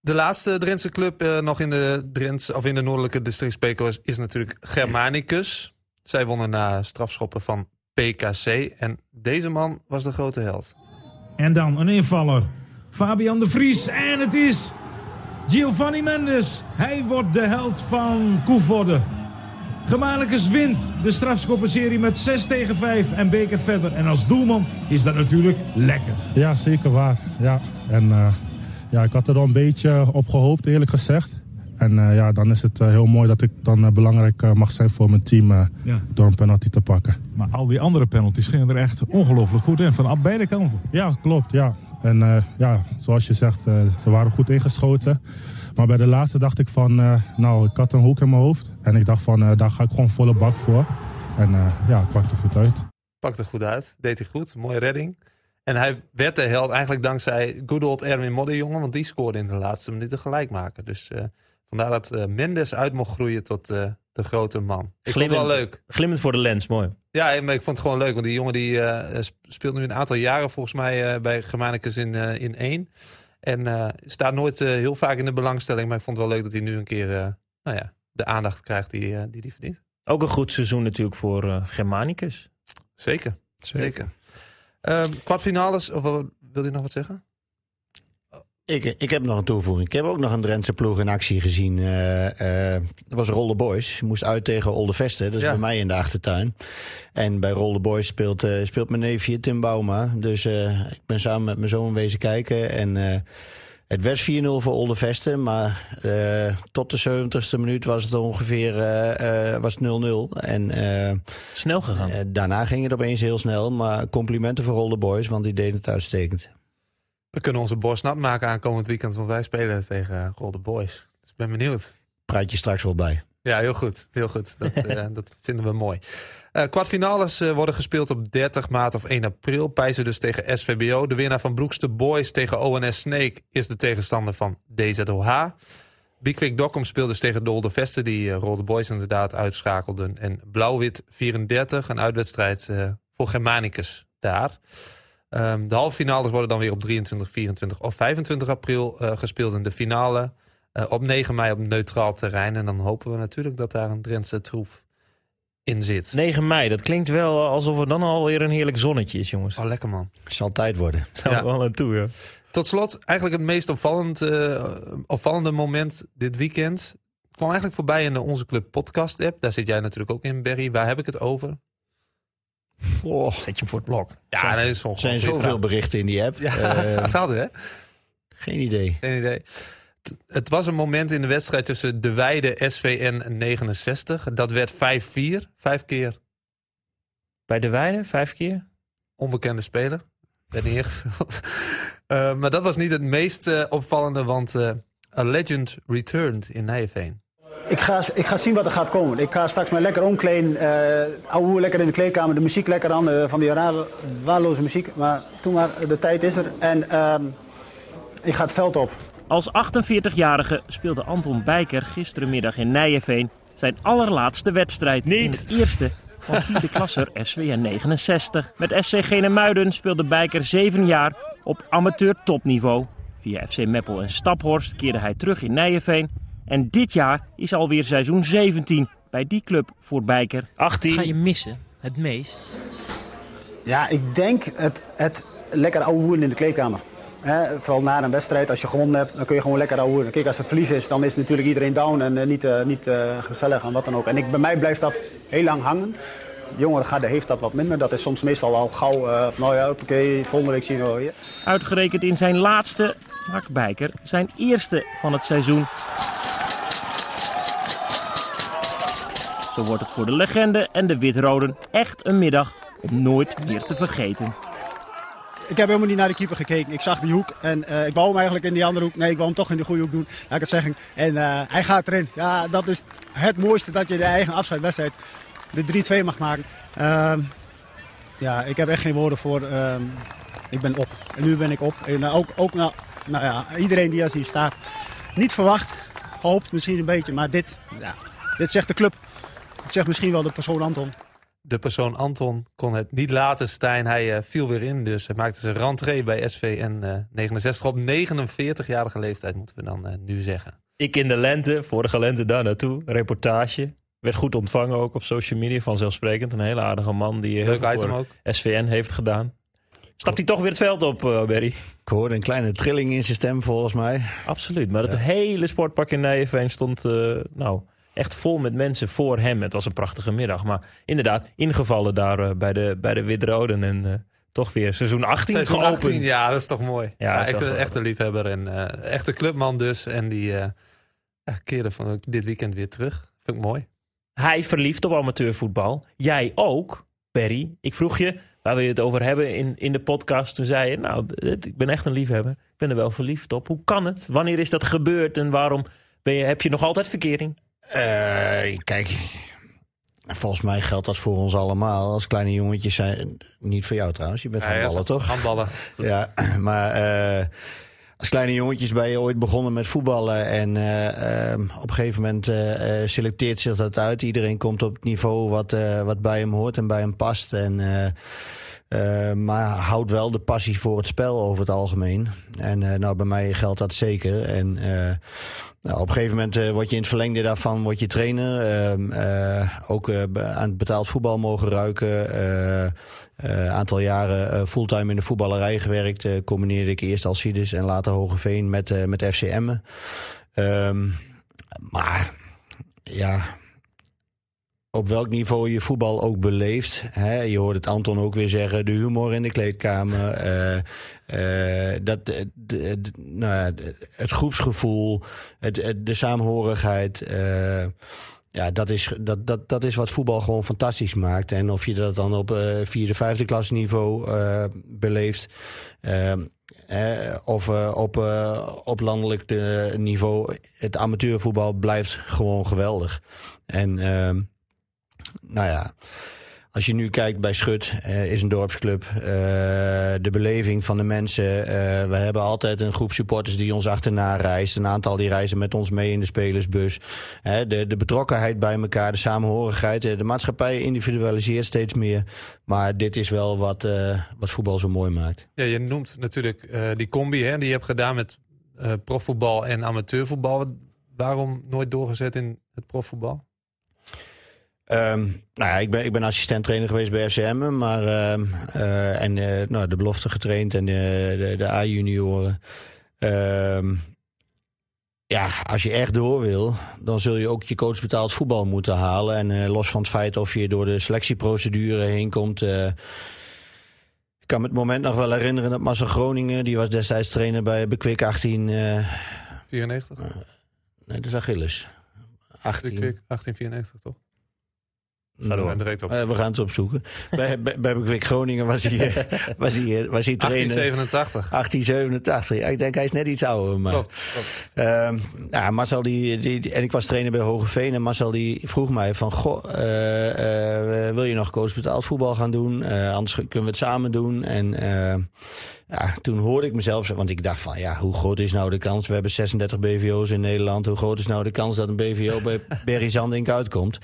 De laatste Drentse club eh, nog in de, Drents, of in de noordelijke districtspeko is, is natuurlijk Germanicus. Zij wonnen na strafschoppen van PKC. En deze man was de grote held. En dan een invaller. Fabian de Vries. En het is Giovanni Mendes. Hij wordt de held van Koevoorde. Gemalicus wint de strafschoppenserie met 6 tegen 5 en beker verder. En als doelman is dat natuurlijk lekker. Ja, zeker waar. Ja. En eh, ja, ik had er al een beetje op gehoopt, eerlijk gezegd. En eh, ja, dan is het eh, heel mooi dat ik dan eh, belangrijk mag zijn voor mijn team eh, Ja. door een penalty te pakken. Maar al die andere penalties gingen er echt ongelooflijk goed in. Van beide kanten. Ja, klopt. Ja. En eh, ja, zoals je zegt, eh, ze waren goed ingeschoten. Maar bij de laatste dacht ik van, eh, nou, ik had een hoek in mijn hoofd. En ik dacht van, eh, daar ga ik gewoon volle bak voor. En eh, ja, het pakte goed uit. Pakte goed uit, deed hij goed, mooie redding. En hij werd de held eigenlijk dankzij good old Erwin Modderjongen, want die scoorde in de laatste minuten gelijk maken. Dus eh, vandaar dat eh, Mendes uit mocht groeien tot eh, de grote man. Ik vond het wel Glimmend. leuk. Glimmend voor de lens, mooi. Ja, maar ik vond het gewoon leuk, want die jongen die eh, sp- speelt nu een aantal jaren volgens mij eh, bij Germanicus in, eh, in één. En eh, staat nooit eh, heel vaak in de belangstelling, maar ik vond het wel leuk dat hij nu een keer eh, nou ja, de aandacht krijgt die hij die, die verdient. Ook een goed seizoen natuurlijk voor eh, Germanicus. Zeker. Zeker. Ehm, kwartfinales, of wil je nog wat zeggen? Ik, ik heb nog een toevoeging. Ik heb ook nog een Drentse ploeg in actie gezien. Eh, eh, dat was Rolle Boys. Je moest uit tegen Olde Vesten. Dat is Ja. bij mij in de achtertuin. En bij Rolle Boys speelt, eh, speelt mijn neefje Tim Bauma. Dus eh, ik ben samen met mijn zoon wezen kijken. En eh, het werd 4-0 voor Olde Vesten. Maar eh, tot de 70ste minuut was het ongeveer eh, eh, was het 0-0. En eh, Snel gegaan. eh, daarna ging het opeens heel snel. Maar complimenten voor Rolle Boys, want die deden het uitstekend. We kunnen onze borst nat maken aankomend weekend, want wij spelen tegen Golden Boys. Dus ik ben benieuwd. Praat je straks wel bij. Ja, heel goed. Heel goed. Dat, uh, <laughs> dat vinden we mooi. Uh, kwartfinales uh, worden gespeeld op 30 maart of 1 april. Pijzen dus tegen SVBO. De winnaar van Broekste Boys tegen ONS Snake is de tegenstander van DZOH. Biekwik Dokkum speelde dus tegen Dolde Vesten, die Rolde Boys inderdaad uitschakelden. En Blauw-Wit 34, een uitwedstrijd voor Germanicus daar. Um, de halve finales worden dan weer op 23, 24 of 25 april uh, gespeeld. En de finale uh, op 9 mei op neutraal terrein. En dan hopen we natuurlijk dat daar een Drentse troef in zit. 9 mei, dat klinkt wel alsof er dan alweer een heerlijk zonnetje is, jongens. Oh, lekker man. Zal tijd worden. Zou Ja. wel naartoe, ja. Tot slot, eigenlijk het meest opvallend, eh, opvallende moment dit weekend kwam eigenlijk voorbij in de Onze Club podcast app. Daar zit jij natuurlijk ook in, Barry. Waar heb ik het over? Oh, Zet je hem voor het blok. Ja, dat is er zijn zoveel berichten in die app. Ja, Eh, <laughs> het hadden, hè? geen idee. Geen idee. T- Het was een moment in de wedstrijd tussen De Weide SVN 69. Dat werd 5-4. Vijf keer Bij de Weide, vijf keer. onbekende speler. Werd niet ingevuld. <laughs> Eh, maar dat was niet het meest eh, opvallende, want eh, A Legend returned in Nijveen. Ik ga, ik ga zien wat er gaat komen. Ik ga straks maar lekker omkleden. eh ouwe hoer lekker in de kleedkamer. De muziek lekker aan. eh, van die rare, waardeloze muziek. Maar toen maar, de tijd is er. En ehm, ik ga het veld op. Als 48-jarige speelde Anton Bijker gisterenmiddag in Nijeveen zijn allerlaatste wedstrijd. Niet. In het eerste van vierde klasser <laughs> SWN 69. Met SC Genemuiden speelde Bijker zeven jaar op amateur topniveau. Via FC Meppel en Staphorst keerde hij terug in Nijeveen. En dit jaar is alweer seizoen 17 bij die club voor Bijker. Ga 18. je missen het meest? Ja, ik denk het, het lekker ouwe hoeren in de kleedkamer. Hè, vooral na een wedstrijd, als je gewonnen hebt, dan kun je gewoon lekker ouwe hoeren. Kijk, als het verlies is, dan is natuurlijk iedereen down en eh, niet, eh, niet eh, gezellig en wat dan ook. En ik, bij mij blijft dat heel lang hangen. De jongere garde heeft dat wat minder. Dat is soms meestal al gauw eh, van, nou ja, oké, volgende week zien we weer. Uitgerekend in zijn laatste maakt Bijker zijn eerste van het seizoen. Zo wordt het voor de legende en de Witroden echt een middag om nooit meer te vergeten. Ik heb helemaal niet naar de keeper gekeken. Ik zag die hoek en eh, ik wou hem eigenlijk in die andere hoek. Nee, ik wou hem toch in de goede hoek doen, laat ik het zeggen. En eh, hij gaat erin. Ja, dat is het mooiste dat je de eigen afscheidswedstrijd de 3-2 mag maken. Ehm, ja, ik heb echt geen woorden voor. ehm, ik ben op. En nu ben ik op. En eh, ook, ook nou, nou ja, iedereen die als hier staat. Niet verwacht. Gehoopt misschien een beetje. Maar dit, ja, dit zegt de club. Dit zegt misschien wel de persoon Anton. De persoon Anton kon het niet laten, Stijn. Hij eh, viel weer in, dus hij maakte zijn rentree bij SVN eh 69 op 49-jarige leeftijd, moeten we dan eh, nu zeggen. Ik in de lente, vorige lente daar naartoe, reportage. Werd goed ontvangen ook op social media, vanzelfsprekend. Een hele aardige man die heel Leuk veel item voor ook. SVN heeft gedaan. Stapt hij toch weer het veld op, eh, Berry? Ik hoorde een kleine trilling in zijn stem volgens mij. Absoluut, maar het hele sportpark in Nijeveen stond eh, nou, echt vol met mensen voor hem. Het was een prachtige middag, maar inderdaad ingevallen daar eh, bij de, bij de Wit-Roden. En eh, toch weer seizoen 18 Seizoen geopend. 18, ja, dat is toch mooi. Ja, wel echt, een liefhebber en eh, echte clubman dus. En die keerde van dit weekend weer terug. Vind ik mooi. Hij verliefd op amateurvoetbal. Jij ook, Perry. Ik vroeg je, waar we het over hebben in, in de podcast. Toen zei je, nou, ik ben echt een liefhebber. Ik ben er wel verliefd op. Hoe kan het? Wanneer is dat gebeurd? En waarom ben je, heb je nog altijd verkering? Eh, kijk, volgens mij geldt dat voor ons allemaal. Als kleine jongetjes zijn. Niet voor jou trouwens, je bent Ja, ja, handballen toch? Handballen. <laughs> Ja, <clears throat> maar eh, als kleine jongetjes ben je ooit begonnen met voetballen. En eh, op een gegeven moment selecteert zich dat uit. Iedereen komt op het niveau wat, wat bij hem hoort en bij hem past. En, eh, maar houdt wel de passie voor het spel over het algemeen. En eh, nou, bij mij geldt dat zeker. En eh, nou, op een gegeven moment word je in het verlengde daarvan word je trainer. Ehm, eh, ook aan het betaald voetbal mogen ruiken. Een aantal jaren fulltime in de voetballerij gewerkt. Combineerde ik eerst Alcides en later Hogeveen met, met FCM. Ehm maar ja, op welk niveau je voetbal ook beleeft. Hè? Je hoort het Anton ook weer zeggen, de humor in de kleedkamer. dat, het groepsgevoel, het, de saamhorigheid. eh, ja, dat is, dat, dat, dat is wat voetbal gewoon fantastisch maakt. En of je dat dan op eh vierde, vijfde klas niveau eh, beleeft... ehm, eh, of op, op landelijk niveau, het amateurvoetbal blijft gewoon geweldig. En ehm, nou ja, als je nu kijkt bij Schut, eh, is een dorpsclub. eh, de beleving van de mensen. eh, we hebben altijd een groep supporters die ons achterna reist. Een aantal die reizen met ons mee in de spelersbus. De, de betrokkenheid bij elkaar, de samenhorigheid. De maatschappij individualiseert steeds meer. Maar dit is wel wat, wat voetbal zo mooi maakt. Ja, je noemt natuurlijk die combi hè, die je hebt gedaan met profvoetbal en amateurvoetbal. Waarom nooit doorgezet in het profvoetbal? Ehm, nou ja, ik ben, ik ben assistent trainer geweest bij FCM, maar ehm, eh, en eh, nou, de belofte getraind en de, de, de A-junioren. Ehm, ja, als je echt door wil, dan zul je ook je coach betaald voetbal moeten halen. En eh, los van het feit of je door de selectieprocedure heen komt. eh, ik kan me het moment nog wel herinneren dat Marcel Groningen, die was destijds trainer bij Bekwik 18. eh 94? nee, dat is Achilles. 18. 1894, toch? Ga door. Eh, we gaan het opzoeken. <laughs> bij, bij, bij Bekwik Groningen was hij, eh, was hij, eh, was hij trainer. 1887. 1887. Ja, ik denk hij is net iets ouder. Maar, Klopt. klopt. Ehm, ja, Marcel die, die, en ik was trainer bij Hogeveen en Marcel die vroeg mij van, goh, wil je nog coach betaald voetbal gaan doen? Anders kunnen we het samen doen. En ja, toen hoorde ik mezelf, want ik dacht van, ja, hoe groot is nou de kans? We hebben 36 BVO's in Nederland. Hoe groot is nou de kans dat een BVO bij <laughs> Berry Zandink uitkomt?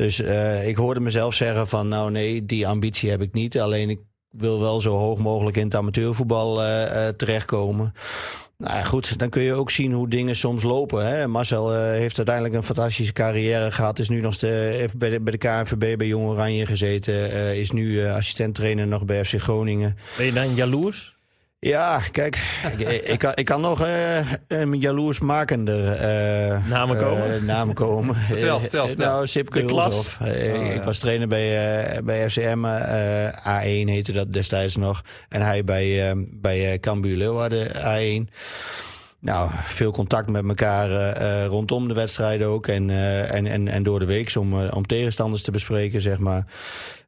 Dus eh, ik hoorde mezelf zeggen van, nou nee, die ambitie heb ik niet. Alleen ik wil wel zo hoog mogelijk in het amateurvoetbal eh, eh, terechtkomen. Nou goed, dan kun je ook zien hoe dingen soms lopen. Hè? Marcel heeft uiteindelijk een fantastische carrière gehad. Is nu nog heeft bij, de, bij de KNVB bij Jong Oranje gezeten. is nu assistent-trainer nog bij FC Groningen. Ben je dan jaloers? Ja, kijk, ik, ik, kan, ik kan nog eh, een jaloersmakender eh, Namen komen? eh, namen komen. <laughs> Vertel, Eh, vertel, vertel. Nou, Sipke De klas? Eh, Oh, Ik ja. was trainer bij, eh, bij FCM. eh, A1 heette dat destijds nog. En hij bij, eh, bij eh, Cambuur Leeuwarden A1. Nou, veel contact met elkaar eh, eh, rondom de wedstrijden ook. En, eh, en, en, en door de week om, eh, om tegenstanders te bespreken, zeg maar.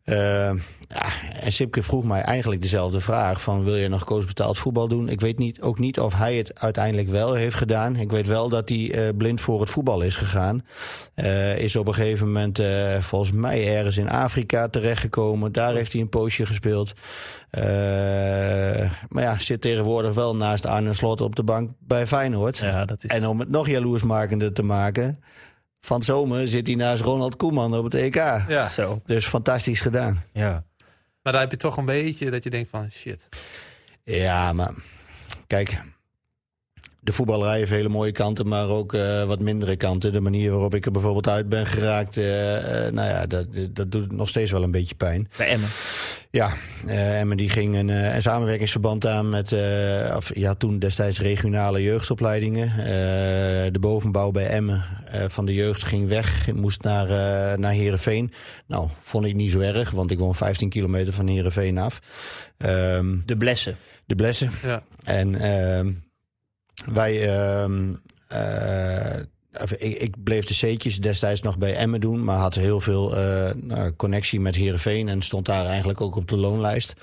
Eh, ja, en Sipke vroeg mij eigenlijk dezelfde vraag: van wil je nog coach betaald voetbal doen? Ik weet niet, ook niet of hij het uiteindelijk wel heeft gedaan. Ik weet wel dat hij eh, blind voor het voetbal is gegaan. Eh, is op een gegeven moment eh, volgens mij ergens in Afrika terechtgekomen. Daar heeft hij een poosje gespeeld. Maar ja, zit tegenwoordig wel naast Arne Slot op de bank bij Feyenoord. Ja, dat is... En om het nog jaloersmakender te maken... van zomer zit hij naast Ronald Koeman op het EK. Ja. Zo, Dus fantastisch gedaan. ja. Maar daar heb je toch een beetje dat je denkt van shit. Ja, maar kijk, de voetballerij heeft hele mooie kanten, maar ook eh, wat mindere kanten. De manier waarop ik er bijvoorbeeld uit ben geraakt, eh, eh, nou ja, dat, dat doet nog steeds wel een beetje pijn. Bij Emmen. Ja, eh Emmen die ging een, eh, een samenwerkingsverband aan met, eh, of, ja, toen destijds regionale jeugdopleidingen. Eh, de bovenbouw bij Emmen eh, van de jeugd ging weg, moest naar, eh naar Heerenveen. Nou, vond ik niet zo erg, want ik woon 15 kilometer van Heerenveen af. Ehm, De Blessen. de Blessen. Ja. En ehm, wij. ehm, eh, ik, ik bleef de C'tjes destijds nog bij Emmen doen, maar had heel veel eh, nou, connectie met Heerenveen en stond daar eigenlijk ook op de loonlijst.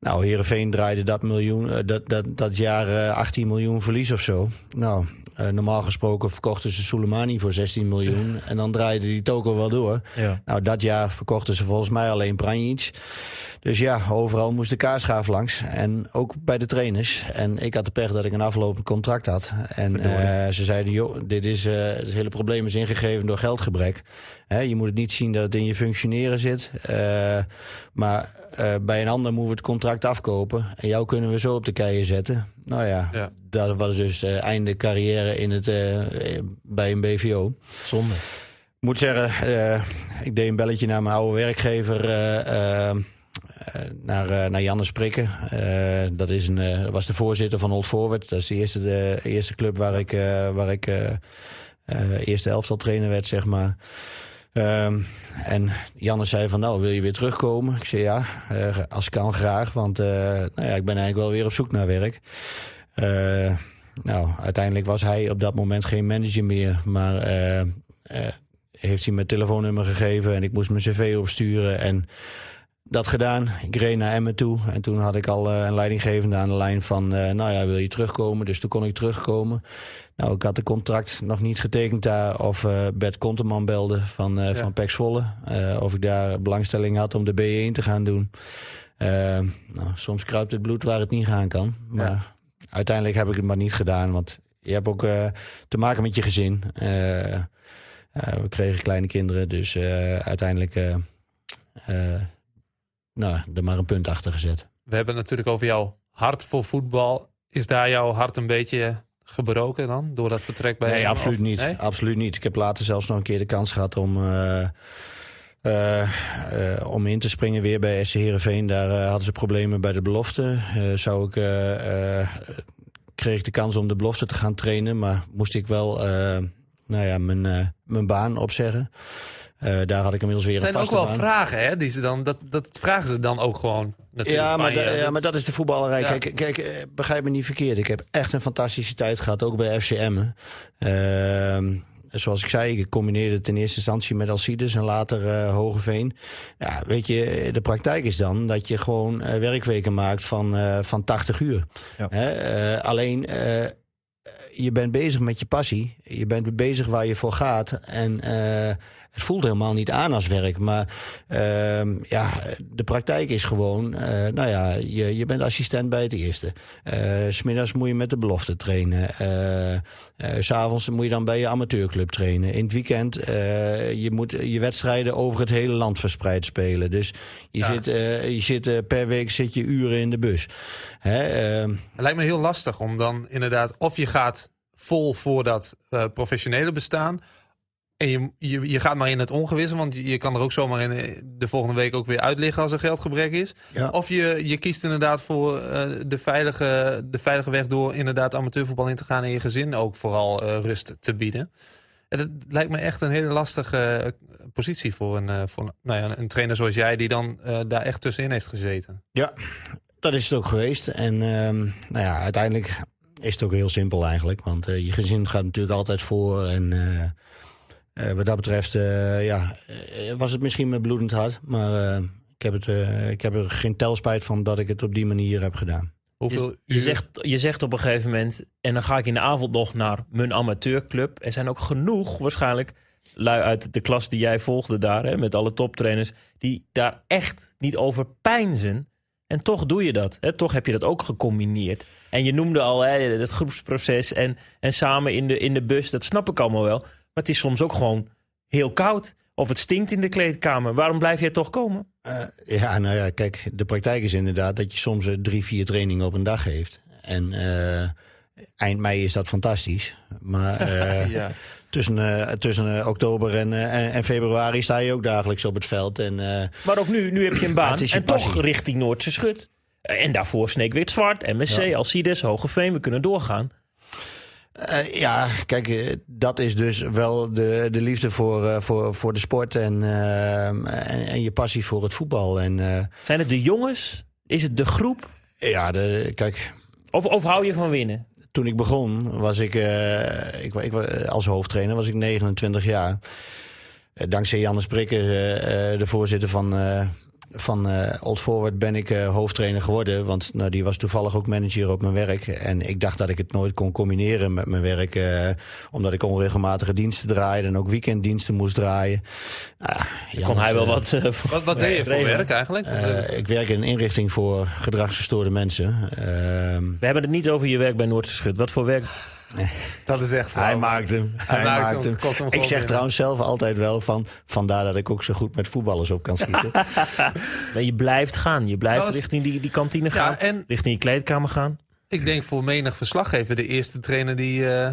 Nou, Heerenveen draaide dat, miljoen, eh, dat, dat, dat jaar eh, 18 miljoen verlies of zo. Nou, normaal gesproken verkochten ze Soleimani voor 16 miljoen <laughs> en dan draaide die toko wel door. Ja. Nou, dat jaar verkochten ze volgens mij alleen Pranjic. Dus ja, overal moest de kaarschaaf langs. En ook bij de trainers. En ik had de pech dat ik een aflopend contract had. En eh, ze zeiden, joh, dit is, eh, het hele probleem is ingegeven door geldgebrek. Hè, je moet het niet zien dat het in je functioneren zit. Eh, maar bij een ander moeten we het contract afkopen. En jou kunnen we zo op de keien zetten. Nou ja, Ja. dat was dus einde carrière in het, bij een BVO. Zonde. Ik moet zeggen, ik deed een belletje naar mijn oude werkgever, naar, eh, naar Janne Sprikken. Eh, dat is een, eh, was de voorzitter van Old Forward. Dat is de eerste, de eerste club waar ik, eh, waar ik eh, eh, eerste elftal trainer werd, zeg maar. Ehm, en Janne zei van, nou, wil je weer terugkomen? Ik zei ja, eh, als kan graag, want eh, nou ja, ik ben eigenlijk wel weer op zoek naar werk. Eh, nou, uiteindelijk was hij op dat moment geen manager meer, maar eh, eh, heeft hij mijn telefoonnummer gegeven en ik moest mijn cv opsturen en dat gedaan. Ik reed naar Emmen toe en toen had ik al eh, een leidinggevende aan de lijn van, eh, nou ja, wil je terugkomen? Dus toen kon ik terugkomen. Nou, ik had de contract nog niet getekend daar of eh Bert Konteman belde van, Ja. van Pek Zwolle. of ik daar belangstelling had om de B1 te gaan doen. Nou, soms kruipt het bloed waar het niet gaan kan. Maar uiteindelijk heb ik het maar niet gedaan, want je hebt ook te maken met je gezin. We kregen kleine kinderen, dus uiteindelijk nou, er maar een punt achter gezet. We hebben het natuurlijk over jouw hart voor voetbal. Is daar jouw hart een beetje gebroken dan? Door dat vertrek bij Nee, hem? absoluut Of- niet. Nee? Absoluut niet. Ik heb later zelfs nog een keer de kans gehad om, eh, eh, eh, om in te springen weer bij SC Heerenveen. Daar hadden ze problemen bij de belofte. Zou ik, kreeg ik de kans om de belofte te gaan trainen, maar moest ik wel nou ja, mijn, mijn baan opzeggen. Eh, daar had ik inmiddels weer Het zijn een ook wel baan. vragen, hè? Die ze dan, dat, dat vragen ze dan ook gewoon. Natuurlijk, Ja maar, van je. da- ja, maar dat is de voetballerij. Ja. Kijk, kijk, eh, begrijp me niet verkeerd. Ik heb echt een fantastische tijd gehad, ook bij FCM. Ehm zoals ik zei, ik combineerde het in eerste instantie met Alcides en later eh Hogeveen. Ja, weet je, de praktijk is dan dat je gewoon eh, werkweken maakt van, eh, van 80 uur. Ja. Hè, eh, alleen, eh, je bent bezig met je passie. Je bent bezig waar je voor gaat. En eh, het voelt helemaal niet aan als werk. Maar ehm, ja, de praktijk is gewoon... eh, nou ja, je, je bent assistent bij het eerste. Eh, S Smiddags moet je met de belofte trainen. Eh, eh, S S'avonds moet je dan bij je amateurclub trainen. In het weekend, je moet je wedstrijden over het hele land verspreid spelen. Dus je Ja. zit, je zit per week zit je uren in de bus. Hè, ehm, Het lijkt me heel lastig om dan inderdaad... of je gaat vol voor dat professionele bestaan... en je, je, je gaat maar in het ongewisse... want je je kan er ook zomaar in eh, de volgende week ook weer uit liggen... als er geldgebrek is. Ja. Of je, je kiest inderdaad voor eh, de, veilige, de veilige weg... door inderdaad amateurvoetbal in te gaan... en je gezin ook vooral eh, rust te bieden. En dat lijkt me echt een hele lastige positie... voor, een, voor nou ja, een trainer zoals jij... die dan daar echt tussenin heeft gezeten. Ja, dat is het ook geweest. En ehm, nou ja, uiteindelijk is het ook heel simpel eigenlijk. Want je gezin gaat natuurlijk altijd voor. En eh, wat dat betreft eh, ja, eh, was het misschien met bloedend hart. Maar eh, ik, heb het, ik heb er geen telspijt van dat ik het op die manier heb gedaan. Hoeveel Je, zegt, je zegt op een gegeven moment, en dan ga ik in de avond nog naar mijn amateurclub. Er zijn ook genoeg waarschijnlijk lui uit de klas die jij volgde daar, hè, met alle toptrainers, die daar echt niet over pijnzen. En toch doe je dat. Hè? Toch heb je dat ook gecombineerd. En je noemde al hè, het groepsproces en, en samen in de, in de bus. Dat snap ik allemaal wel. Maar het is soms ook gewoon heel koud. Of het stinkt in de kleedkamer. Waarom blijf jij toch komen? Eh, ja, nou ja, kijk, de praktijk is inderdaad dat je soms eh, drie, vier trainingen op een dag heeft. En eh, eind mei is dat fantastisch. Maar <laughs> Ja. tussen, tussen oktober en, en, februari sta je ook dagelijks op het veld. En Maar ook nu, nu heb je een <clears throat> baan. je En toch richting Noordse Schut. En daarvoor Sneekwit Zwart, MSC, Ja. Alcides, Hogeveen. We kunnen doorgaan. Eh, ja, kijk, eh, dat is dus wel de, de liefde voor, eh, voor, voor de sport en, en, en je passie voor het voetbal. En Zijn het de jongens? Is het de groep? ja, de, kijk, Of, of hou je van winnen? toen ik begon, was ik, ik, ik, als hoofdtrainer was ik 29 jaar. Dankzij Jannes Prikker, eh, eh, de voorzitter van, van eh, Old Forward, ben ik eh, hoofdtrainer geworden. Want nou, die was toevallig ook manager op mijn werk. En ik dacht dat ik het nooit kon combineren met mijn werk. eh, omdat ik onregelmatige diensten draaide en ook weekenddiensten moest draaien. Ja, Kon hij wel wat... voor- Wat, wat deed je voor werk eigenlijk? Ik werk in een inrichting voor gedragsgestoorde mensen. Ehm, We hebben het niet over je werk bij Noordse Schut. Wat voor werk? <laughs> dat is echt hij maakt hem. Hij, maakt maakt hem, Ik zeg trouwens zelf altijd wel van... vandaar dat ik ook zo goed met voetballers op kan schieten. <laughs> Nee, je blijft gaan. Je blijft was- richting die, die kantine gaan. Ja, en Richting je kleedkamer gaan. ik denk voor menig verslaggever de eerste trainer die eh,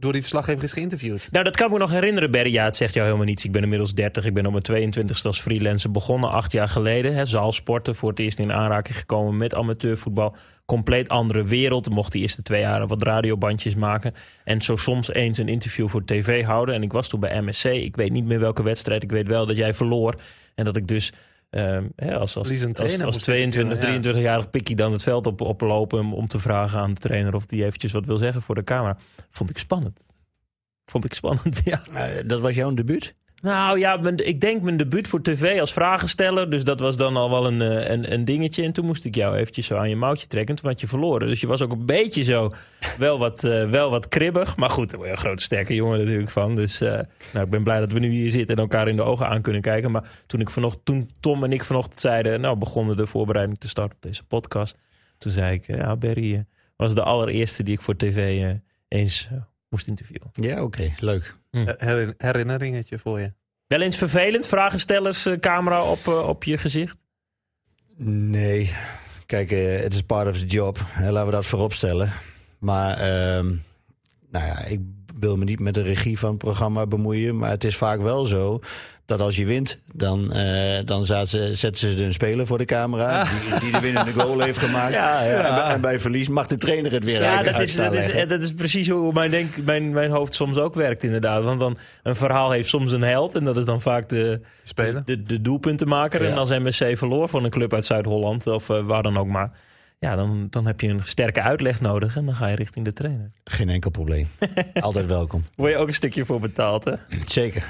door die verslaggever is geïnterviewd. Nou, dat kan ik me nog herinneren, Berry. Ja, het zegt jou helemaal niets. Ik ben inmiddels 30. Ik ben op mijn 22e als freelancer begonnen, acht jaar geleden. Hè, zaalsporten, voor het eerst in aanraking gekomen met amateurvoetbal. Compleet andere wereld. Mocht die eerste twee jaar wat radiobandjes maken. En zo soms eens een interview voor tv houden. En ik was toen bij MSC. Ik weet niet meer welke wedstrijd. Ik weet wel dat jij verloor. En dat ik dus... ehm, hè, als, als, Verliezend als, trainer als moest 22, interviewen, ja. 23-jarig pikkie dan het veld op, oplopen om, om te vragen aan de trainer of die eventjes wat wil zeggen voor de camera. Vond ik spannend. Vond ik spannend, <laughs> ja. Eh, dat was jouw debuut? Nou ja, ik denk mijn debuut voor tv als vragensteller. Dus dat was dan al wel een, eh, een, een dingetje. En toen moest ik jou eventjes zo aan je mouwtje trekken. Toen had je verloren. Dus je was ook een beetje zo wel wat, eh, wel wat kribbig. Maar goed, daar word je een grote sterke jongen natuurlijk van. Dus eh, nou, ik ben blij dat we nu hier zitten en elkaar in de ogen aan kunnen kijken. Maar toen, ik vanochtend, toen Tom en ik vanochtend zeiden... nou, begonnen de voorbereiding te starten op deze podcast. Toen zei ik, ja, Berry was de allereerste die ik voor tv eens moest interviewen. Ja, oké, leuk. Eh, Her- herinneringetje voor je. Wel eens vervelend, vragenstellers, eh, camera op, eh, op je gezicht? Nee, kijk, eh, het is part of the job. Laten we dat voorop stellen. maar ehm, nou ja, ik wil me niet met de regie van het programma bemoeien. Maar het is vaak wel zo dat als je wint, dan, eh, dan ze, zetten ze een speler voor de camera. Die, die de winnende goal heeft gemaakt. <laughs> Ja, ja. En, bij, en bij verlies mag de trainer het weer Ja, uit- dat is, dat, is, dat is precies hoe mijn, denk, mijn, mijn hoofd soms ook werkt, inderdaad. Want dan, een verhaal heeft soms een held. En dat is dan vaak de, Spelen. de, de doelpuntenmaker. Ja. En als MSC verloor van een club uit Zuid-Holland, of eh, waar dan ook maar. Ja, dan, dan heb je een sterke uitleg nodig. En dan ga je richting de trainer. Geen enkel probleem. <laughs> Altijd welkom. Word je ook een stukje voor betaald, hè? Zeker.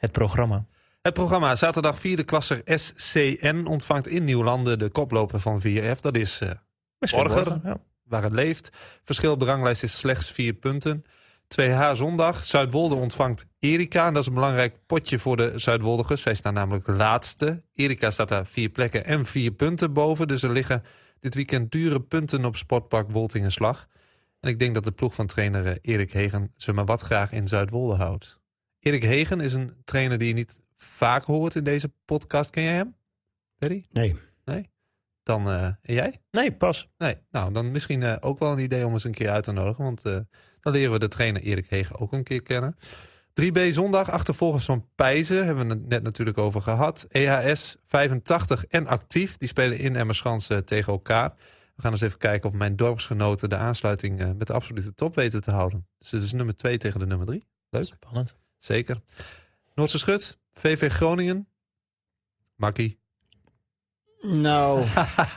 Het programma. Het programma zaterdag vierde klasser SCN ontvangt in Nieuwlanden de koploper van 4F. Dat is Borger. ja. waar het leeft. Verschil op de ranglijst is slechts vier punten. 2H zondag. Zuidwolde ontvangt Erika. En dat is een belangrijk potje voor de Zuidwoldigers. Zij staan namelijk laatste. Erika staat daar vier plekken en vier punten boven. Dus er liggen dit weekend dure punten op Sportpark Woltingenslag. En ik denk dat de ploeg van trainer eh, Erik Hegen ze maar wat graag in Zuidwolde houdt. Erik Hegen is een trainer die je niet vaak hoort in deze podcast. Ken jij hem? Perry? Nee. Dan, eh, en jij? Nee, pas. Nee, nou dan misschien eh, ook wel een idee om eens een keer uit te nodigen. Want eh, dan leren we de trainer Erik Hegen ook een keer kennen. 3B zondag, achtervolgers van Pijzen, hebben we het net natuurlijk over gehad. EHS 85 en actief, die spelen in Emmerschans tegen elkaar. We gaan eens even kijken of mijn dorpsgenoten de aansluiting met de absolute top weten te houden. Dus het is nummer 2 tegen de nummer 3. Leuk. Spannend. Zeker. Noordse Schut, VV Groningen. Makkie. Nou,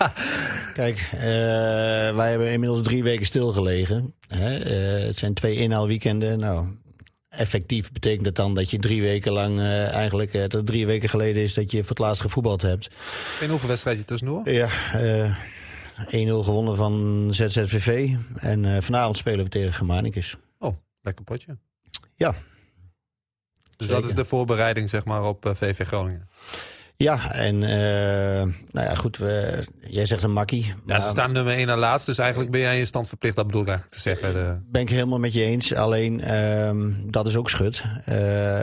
<laughs> kijk, eh, wij hebben inmiddels drie weken stilgelegen. Hè? Eh, het zijn twee inhaalweekenden. Nou, effectief betekent dat dan dat je drie weken lang eh, eigenlijk... dat het drie weken geleden is dat je voor het laatst gevoetbald hebt. Geen oefenwedstrijdje tussendoor. Ja, eh 1-0 gewonnen van ZZVV. En vanavond spelen we tegen Germanicus. Oh, lekker potje. Ja. Dus dat is de voorbereiding zeg maar op eh, VV Groningen. Ja, en eh, nou ja, goed, we, jij zegt een makkie. Ja, ze staan nummer 1 na laatst, dus eigenlijk ben jij in je stand verplicht. Dat bedoel ik eigenlijk te zeggen. De- Ben ik helemaal met je eens. Alleen, ehm, dat is ook schut. Eh,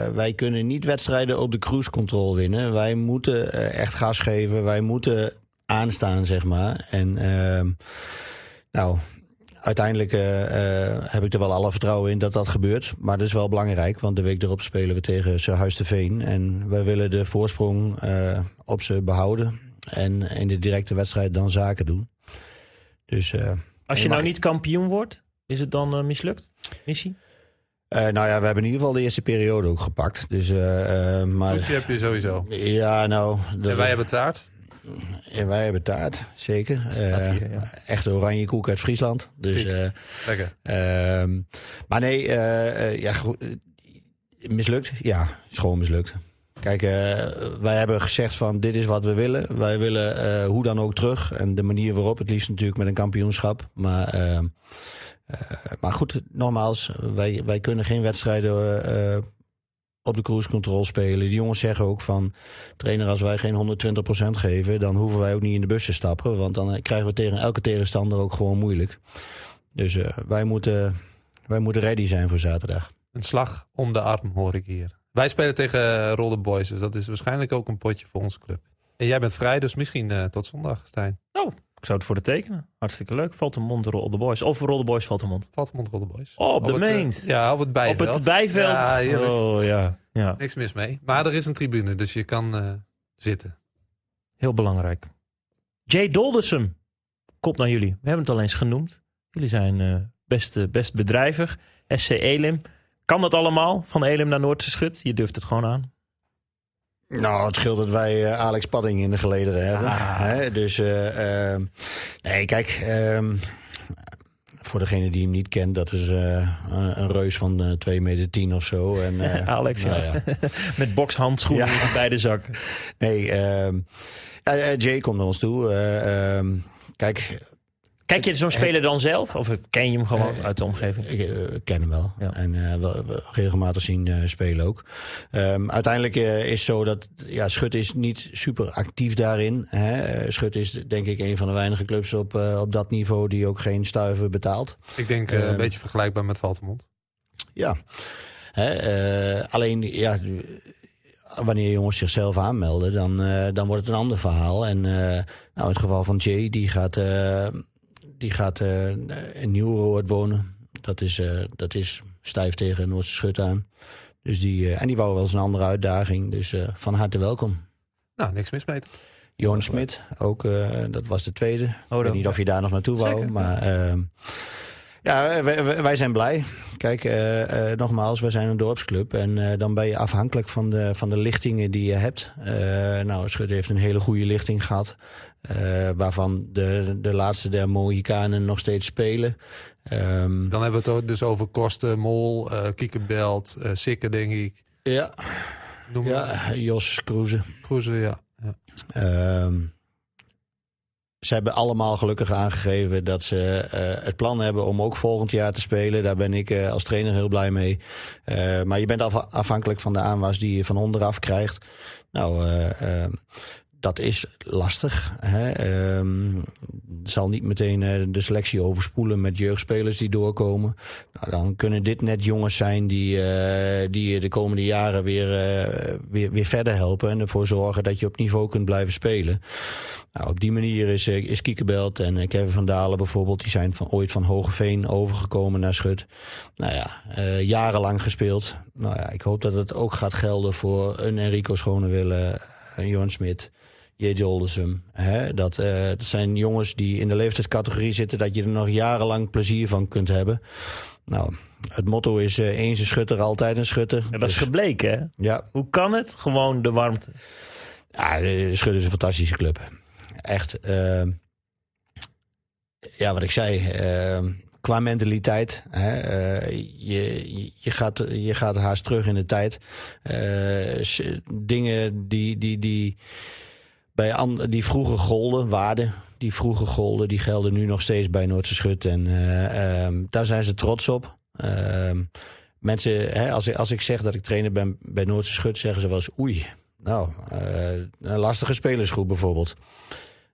wij kunnen niet wedstrijden op de cruise control winnen. Wij moeten eh, echt gas geven. Wij moeten aanstaan, zeg maar. En ehm, nou, uiteindelijk eh, eh, heb ik er wel alle vertrouwen in dat dat gebeurt. Maar dat is wel belangrijk, want de week erop spelen we tegen Serhuis de Veen. En wij willen de voorsprong eh, op ze behouden. En in de directe wedstrijd dan zaken doen. Dus... eh, Als je nou niet kampioen wordt, is het dan mislukt? Missie? Eh, nou ja, we hebben in ieder geval de eerste periode ook gepakt. Dus, eh, eh, maar, Toetje heb je sowieso. ja, nou. dat- En wij hebben taart. En wij hebben taart, zeker. Eh, hier, ja. Echte oranje koek uit Friesland. Dus, eh, Lekker. ehm, maar nee, eh, ja, mislukt? Ja, is gewoon mislukt. Kijk, wij hebben gezegd van dit is wat we willen. Wij willen hoe dan ook terug. En de manier waarop, het liefst natuurlijk met een kampioenschap. Maar, ehm, eh, maar goed, nogmaals, wij, wij kunnen geen wedstrijden op de cruise control spelen. Die jongens zeggen ook van, trainer, als wij geen 120% geven, dan hoeven wij ook niet in de bus te stappen. Want dan eh, krijgen we tegen elke tegenstander ook gewoon moeilijk. Dus eh, wij, moeten, wij moeten ready zijn voor zaterdag. Een slag om de arm hoor ik hier. Wij spelen tegen uh, Rolde Boys, dus dat is waarschijnlijk ook een potje voor onze club. En jij bent vrij, dus misschien eh, tot zondag, Stijn. Oh, ik zou het voor de tekenen. Hartstikke leuk. Valt een mond Roll the Boys. Of Roll the Boys valt een mond. Valtemont Rolde Boys. Oh, op de het, eh, ja, op het bijveld. Op het bijveld. Ja, heerlijk. oh ja. ja. Niks mis mee. Maar er is een tribune, dus je kan eh, zitten. Heel belangrijk. Jay Doldersum komt naar jullie. We hebben het al eens genoemd. Jullie zijn eh, best, best bedrijvig. SC Elim. Kan dat allemaal? Van Elim naar Noordse Schut? Je durft het gewoon aan. Nou, het scheelt dat wij eh, Alex Padding in de gelederen hebben. Ah. Hè? Dus, eh, ehm, nee, kijk, ehm, voor degene die hem niet kent, dat is eh, een, een reus van eh 2 meter 10 of zo. En, <laughs> Alex, nou ja. <laughs> Met bokshandschoenen Ja. in zijn beide zakken. Nee, ehm, ja, eh, Jay komt naar ons toe. Kijk, Kijk je zo'n speler dan zelf? Of ken je hem gewoon Eh, uit de omgeving? Ik eh, ken hem wel. Ja. En eh, wel, wel regelmatig zien eh, spelen ook. Ehm, uiteindelijk eh, is het zo dat ja, Schut is niet super actief daarin. Hè. Eh, Schut is denk ik een van de weinige clubs op, eh, op dat niveau die ook geen stuiver betaalt. Ik denk eh, een Ehm. beetje vergelijkbaar met Valtemont. Ja. Hè, eh, alleen ja, wanneer jongens zichzelf aanmelden, dan, eh, dan wordt het een ander verhaal. En eh, nou, in het geval van Jay, die gaat. eh, die gaat eh, in Nieuwroord wonen. Dat is, eh, dat is stijf tegen Noordse Schut aan. Dus die, eh, en die wou wel eens een andere uitdaging. Dus van harte welkom. Nou, niks mis toch? Johan Smit, ook, dat was de tweede. ik weet niet of je daar nog naartoe wou. Zeker. Maar ehm, ja, wij, wij- wij zijn blij. Kijk, eh, eh, nogmaals, we zijn een dorpsclub. En eh, dan ben je afhankelijk van de, van de lichtingen die je hebt. Eh, nou, Schudde heeft een hele goede lichting gehad. eh, waarvan de, de laatste der Mohikanen nog steeds spelen. Ehm, Dan hebben we het dus over Kosten, Mol, eh Kiekenbelt, eh Sikke, denk ik. ja, Noem ja, Jos Kroeze. Kroeze, ja. ja. Ehm, ze hebben allemaal gelukkig aangegeven dat ze eh, het plan hebben om ook volgend jaar te spelen. Daar ben ik eh, als trainer heel blij mee. Eh, maar je bent af- afhankelijk van de aanwas die je van onderaf krijgt. Nou, dat is lastig. Hè? Ehm, zal niet meteen eh, de selectie overspoelen met jeugdspelers die doorkomen. Nou, dan kunnen dit net jongens zijn die, eh, die je de komende jaren weer, eh, weer, weer verder helpen. En ervoor zorgen dat je op niveau kunt blijven spelen. Nou, op die manier is, is Kiekebelt en Kevin van Dalen bijvoorbeeld... die zijn van, ooit van Hogeveen overgekomen naar Schut. Nou ja, jarenlang gespeeld. Nou ja, ik hoop dat het ook gaat gelden voor een Enrico Schonewille... een Johan Smit, J.J. Oldersum. Hè? Dat, eh, dat zijn jongens die in de leeftijdscategorie zitten... dat je er nog jarenlang plezier van kunt hebben. Nou, het motto is eh, eens een schutter, altijd een schutter. En dat is Dus, gebleken, hè? ja, Hoe kan het? Gewoon de warmte. Ja, de Schut is een fantastische club. Echt. ja, wat ik zei. qua mentaliteit. Hè, eh, je, je- gaat, je gaat haast terug in de tijd. Eh, dingen die, die, die, die vroeger golden, waarden. Die vroeger golden, die gelden nu nog steeds bij Noordse Schut. En eh, ehm, daar zijn ze trots op. Ehm, mensen, hè, als, ik, als ik zeg dat ik trainer ben bij Noordse Schut, zeggen ze wel eens oei. Nou, eh, een lastige spelersgroep bijvoorbeeld.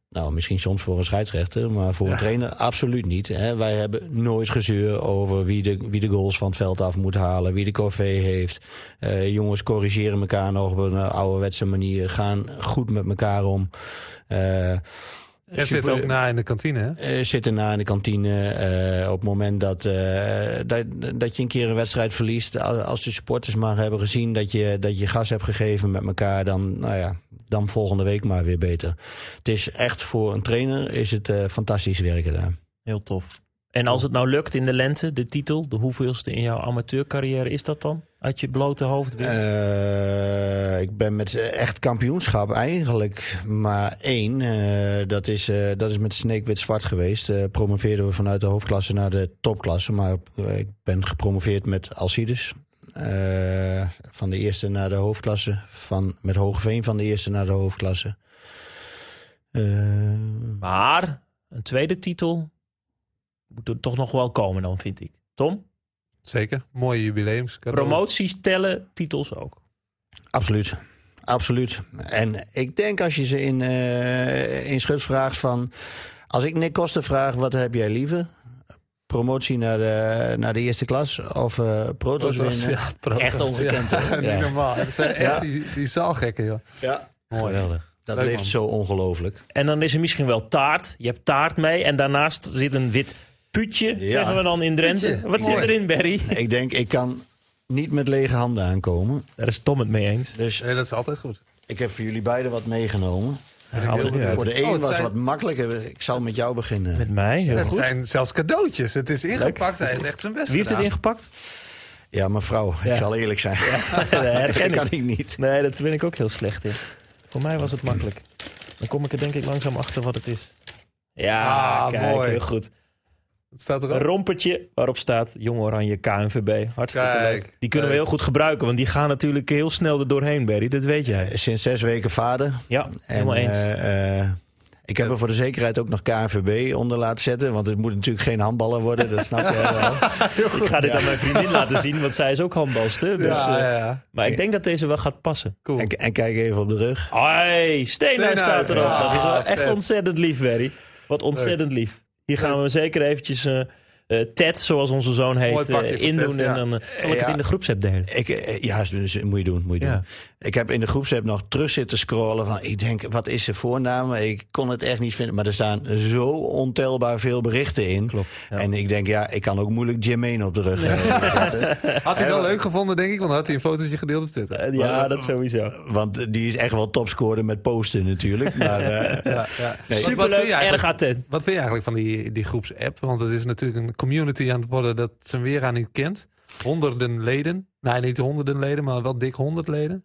Nou, misschien soms voor een scheidsrechter, maar voor een trainer absoluut niet. Hè. Wij hebben nooit gezeur over wie de, wie de goals van het veld af moet halen, wie de corvée heeft. Eh, jongens corrigeren elkaar nog op een ouderwetse manier, gaan goed met elkaar om. Eh, Er zit ook na in de kantine, hè? eh, zitten na in de kantine. eh, op het moment dat, eh, dat, dat je een keer een wedstrijd verliest. Als de supporters maar hebben gezien dat je, dat je gas hebt gegeven met elkaar. Dan, nou ja, dan volgende week maar weer beter. Het is echt voor een trainer is het eh, fantastisch werken daar. Heel tof. En als het nou lukt in de lente, de titel, de hoeveelste in jouw amateurcarrière is dat dan? Uit je blote hoofd? Eh, ik ben met echt kampioenschap eigenlijk maar één. Eh, dat, is, eh, dat is met Sneekwit Zwart geweest. Promoveerden we vanuit de hoofdklasse naar de topklasse. Maar ik ben gepromoveerd met Alcides. Van de eerste naar de hoofdklasse. Van, met Hogeveen van de eerste naar de hoofdklasse. Maar een tweede titel moet er toch nog wel komen dan, vind ik. Tom? Zeker. Mooie jubileums. Promoties tellen, titels ook. Absoluut. Absoluut. En ik denk als je ze in, eh in schut vraagt van... Als ik Nick Koster vraag, wat heb jij liever? Promotie naar de, naar de eerste klas of eh proto's winnen? ja, Echt ongekend, Ja. <laughs> Niet normaal. Het zijn echt Ja. die, die zaalgekken, joh. Ja. Mooi. Geweldig. Dat Leuk, leeft man. zo ongelooflijk. En dan is er misschien wel taart. Je hebt taart mee en daarnaast zit een wit putje, Ja. zeggen we dan in Drenthe. Putje. Wat zit erin, Barry? <laughs> Ik denk, ik kan niet met lege handen aankomen. Daar is Tom het mee eens. Dus Nee, dat is altijd goed. ik heb voor jullie beiden wat meegenomen. Ja. Voor de Oh, een het was zijn- wat makkelijker. Ik zal met jou beginnen. Met mij, heel Het goed. zijn zelfs cadeautjes. Het is ingepakt. Hij heeft echt zijn best Wie heeft het ingepakt? Ja, mevrouw, Ja. ik zal eerlijk zijn. <laughs> <laughs> dat herken dat kan ik. ik niet. Nee, dat ben ik ook heel slecht in. Voor mij was het makkelijk. Dan kom ik er denk ik langzaam achter wat het is. Ja, Ah, kijk, mooi. heel goed. Het staat Een erop. rompertje waarop staat Jong Oranje KNVB. Hartstikke Kijk, leuk. Die kunnen we heel goed gebruiken, want die gaan natuurlijk heel snel er doorheen, Barry. Dat weet jij. Sinds zes weken vader. Ja, En, helemaal eens. eh, eh, ik heb er voor de zekerheid ook nog KNVB onder laten zetten. Want het moet natuurlijk geen handballer worden, dat snap je wel. <laughs> ik ga dit aan mijn vriendin laten zien, want zij is ook handbalster. Dus, ja, eh, ja, ja. Maar ik denk dat deze wel gaat passen. Cool. En, en kijk even op de rug. Hoi, Steenhuis staat erop. ja, dat is wel echt vet. ontzettend lief, Barry. Wat ontzettend lief. Hier gaan we zeker eventjes eh, Ted, zoals onze zoon heet, voor indoen. Ted, ja. En dan eh, zal ik het in de groepsapp delen. Ik, ja, dus, moet je doen. Moet je Ja. doen. Ik heb in de groepsapp nog terug zitten scrollen. Van, ik denk, wat is zijn voornaam? Ik kon het echt niet vinden. Maar er staan zo ontelbaar veel berichten in. Klopt, ja. En ik denk, ja, ik kan ook moeilijk Jermaine op de rug zetten. <laughs> Had hij wel leuk gevonden, denk ik, want dan had hij een fotootje gedeeld op Twitter. Ja, dat sowieso. Want die is echt wel topscorer met posten natuurlijk. <laughs> Maar eh, Ja, ja. Wat- wat vind Superleuk, je erg attent. Wat vind je eigenlijk van die, die groepsapp? Want het is natuurlijk een community aan het worden dat zijn weer aan niet kent. Honderden leden. Nee, niet honderden leden, maar wel dik honderd leden.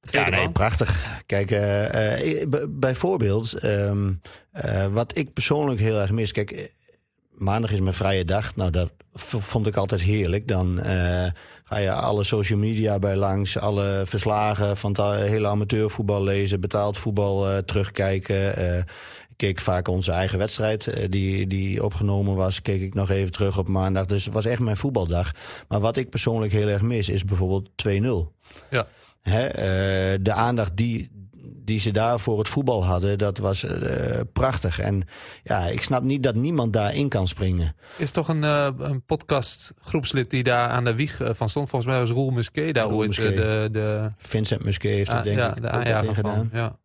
Ja, nee, prachtig. Kijk, eh, eh, bijvoorbeeld, ehm, eh, wat ik persoonlijk heel erg mis. Kijk, maandag is mijn vrije dag. Nou, dat vond ik altijd heerlijk. Dan ga je alle social media bij langs, alle verslagen van het hele amateurvoetbal lezen, betaald voetbal terugkijken. Keek vaak onze eigen wedstrijd eh, die, die opgenomen was. Keek ik nog even terug op maandag. Dus het was echt mijn voetbaldag. Maar wat ik persoonlijk heel erg mis is bijvoorbeeld 2-0. Ja. Hè, eh, de aandacht die, die ze daar voor het voetbal hadden, dat was eh, prachtig. En ja, ik snap niet dat niemand daarin kan springen. Is toch een, eh, een podcast groepslid die daar aan de wieg van stond. Volgens mij was Roel Musquet daar Roel ooit Musquet. de, de, Vincent Musquet heeft er ah, denk ja, ik de ook van. gedaan. Ja.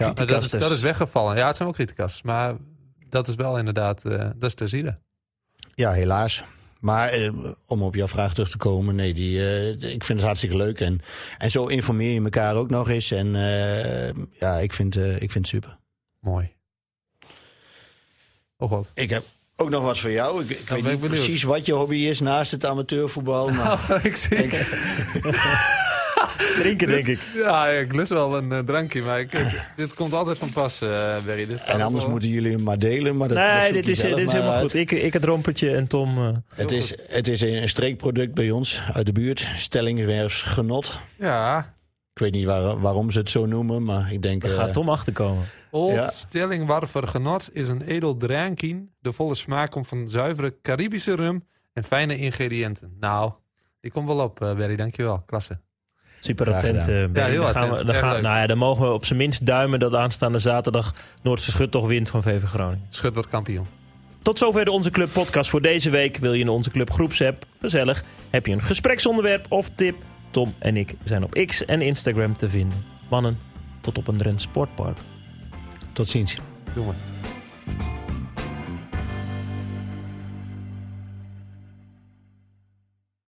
Ja. Dat, is, Criticasters. dat is weggevallen. Ja, het zijn ook criticas. Maar dat is wel inderdaad, eh, dat is te zien. Ja, helaas. Maar eh, om op jouw vraag terug te komen, nee, die, eh, ik vind het hartstikke leuk. En, en zo informeer je elkaar ook nog eens. En eh, ja, ik vind, eh, ik vind het super. Mooi. Oh god. Ik heb ook nog wat voor jou. Ik, ik ben weet niet precies wat je hobby is naast het amateurvoetbal. <laughs> Maar ik zie. <laughs> Drinken, denk ik. Ja, ik lust wel een eh, drankje, maar ik, dit komt altijd van pas, eh Berry. Dit gaat en anders wel- moeten jullie hem maar delen. Maar dat, Nee, dit is, dit is helemaal uit. goed. Ik, ik het rompertje en Tom... eh, Het is, het is een streekproduct bij ons uit de buurt. Stellingswerfs Genot. Ja, Ik weet niet waar- waarom ze het zo noemen, maar ik denk... daar eh, gaat Tom achterkomen. Old Ja. Stellingwarver Genot is een edel drankje. De volle smaak komt van zuivere Caribische rum en fijne ingrediënten. Nou, die komt wel op, eh Berry. Dankjewel. Klasse. Super attent. eh, heel dan gaan we, dan, gaan, nou ja, dan mogen we op zijn minst duimen dat aanstaande zaterdag Noordse Schuttocht wint van VV Groningen. Schut wordt kampioen. Tot zover de Onze Club podcast voor deze week. Wil je in Onze Club groepsapp? Gezellig. Heb je een gespreksonderwerp of tip? Tom en ik zijn op X en Instagram te vinden. Mannen, tot op een Drents Sportpark. Tot ziens. Doe maar.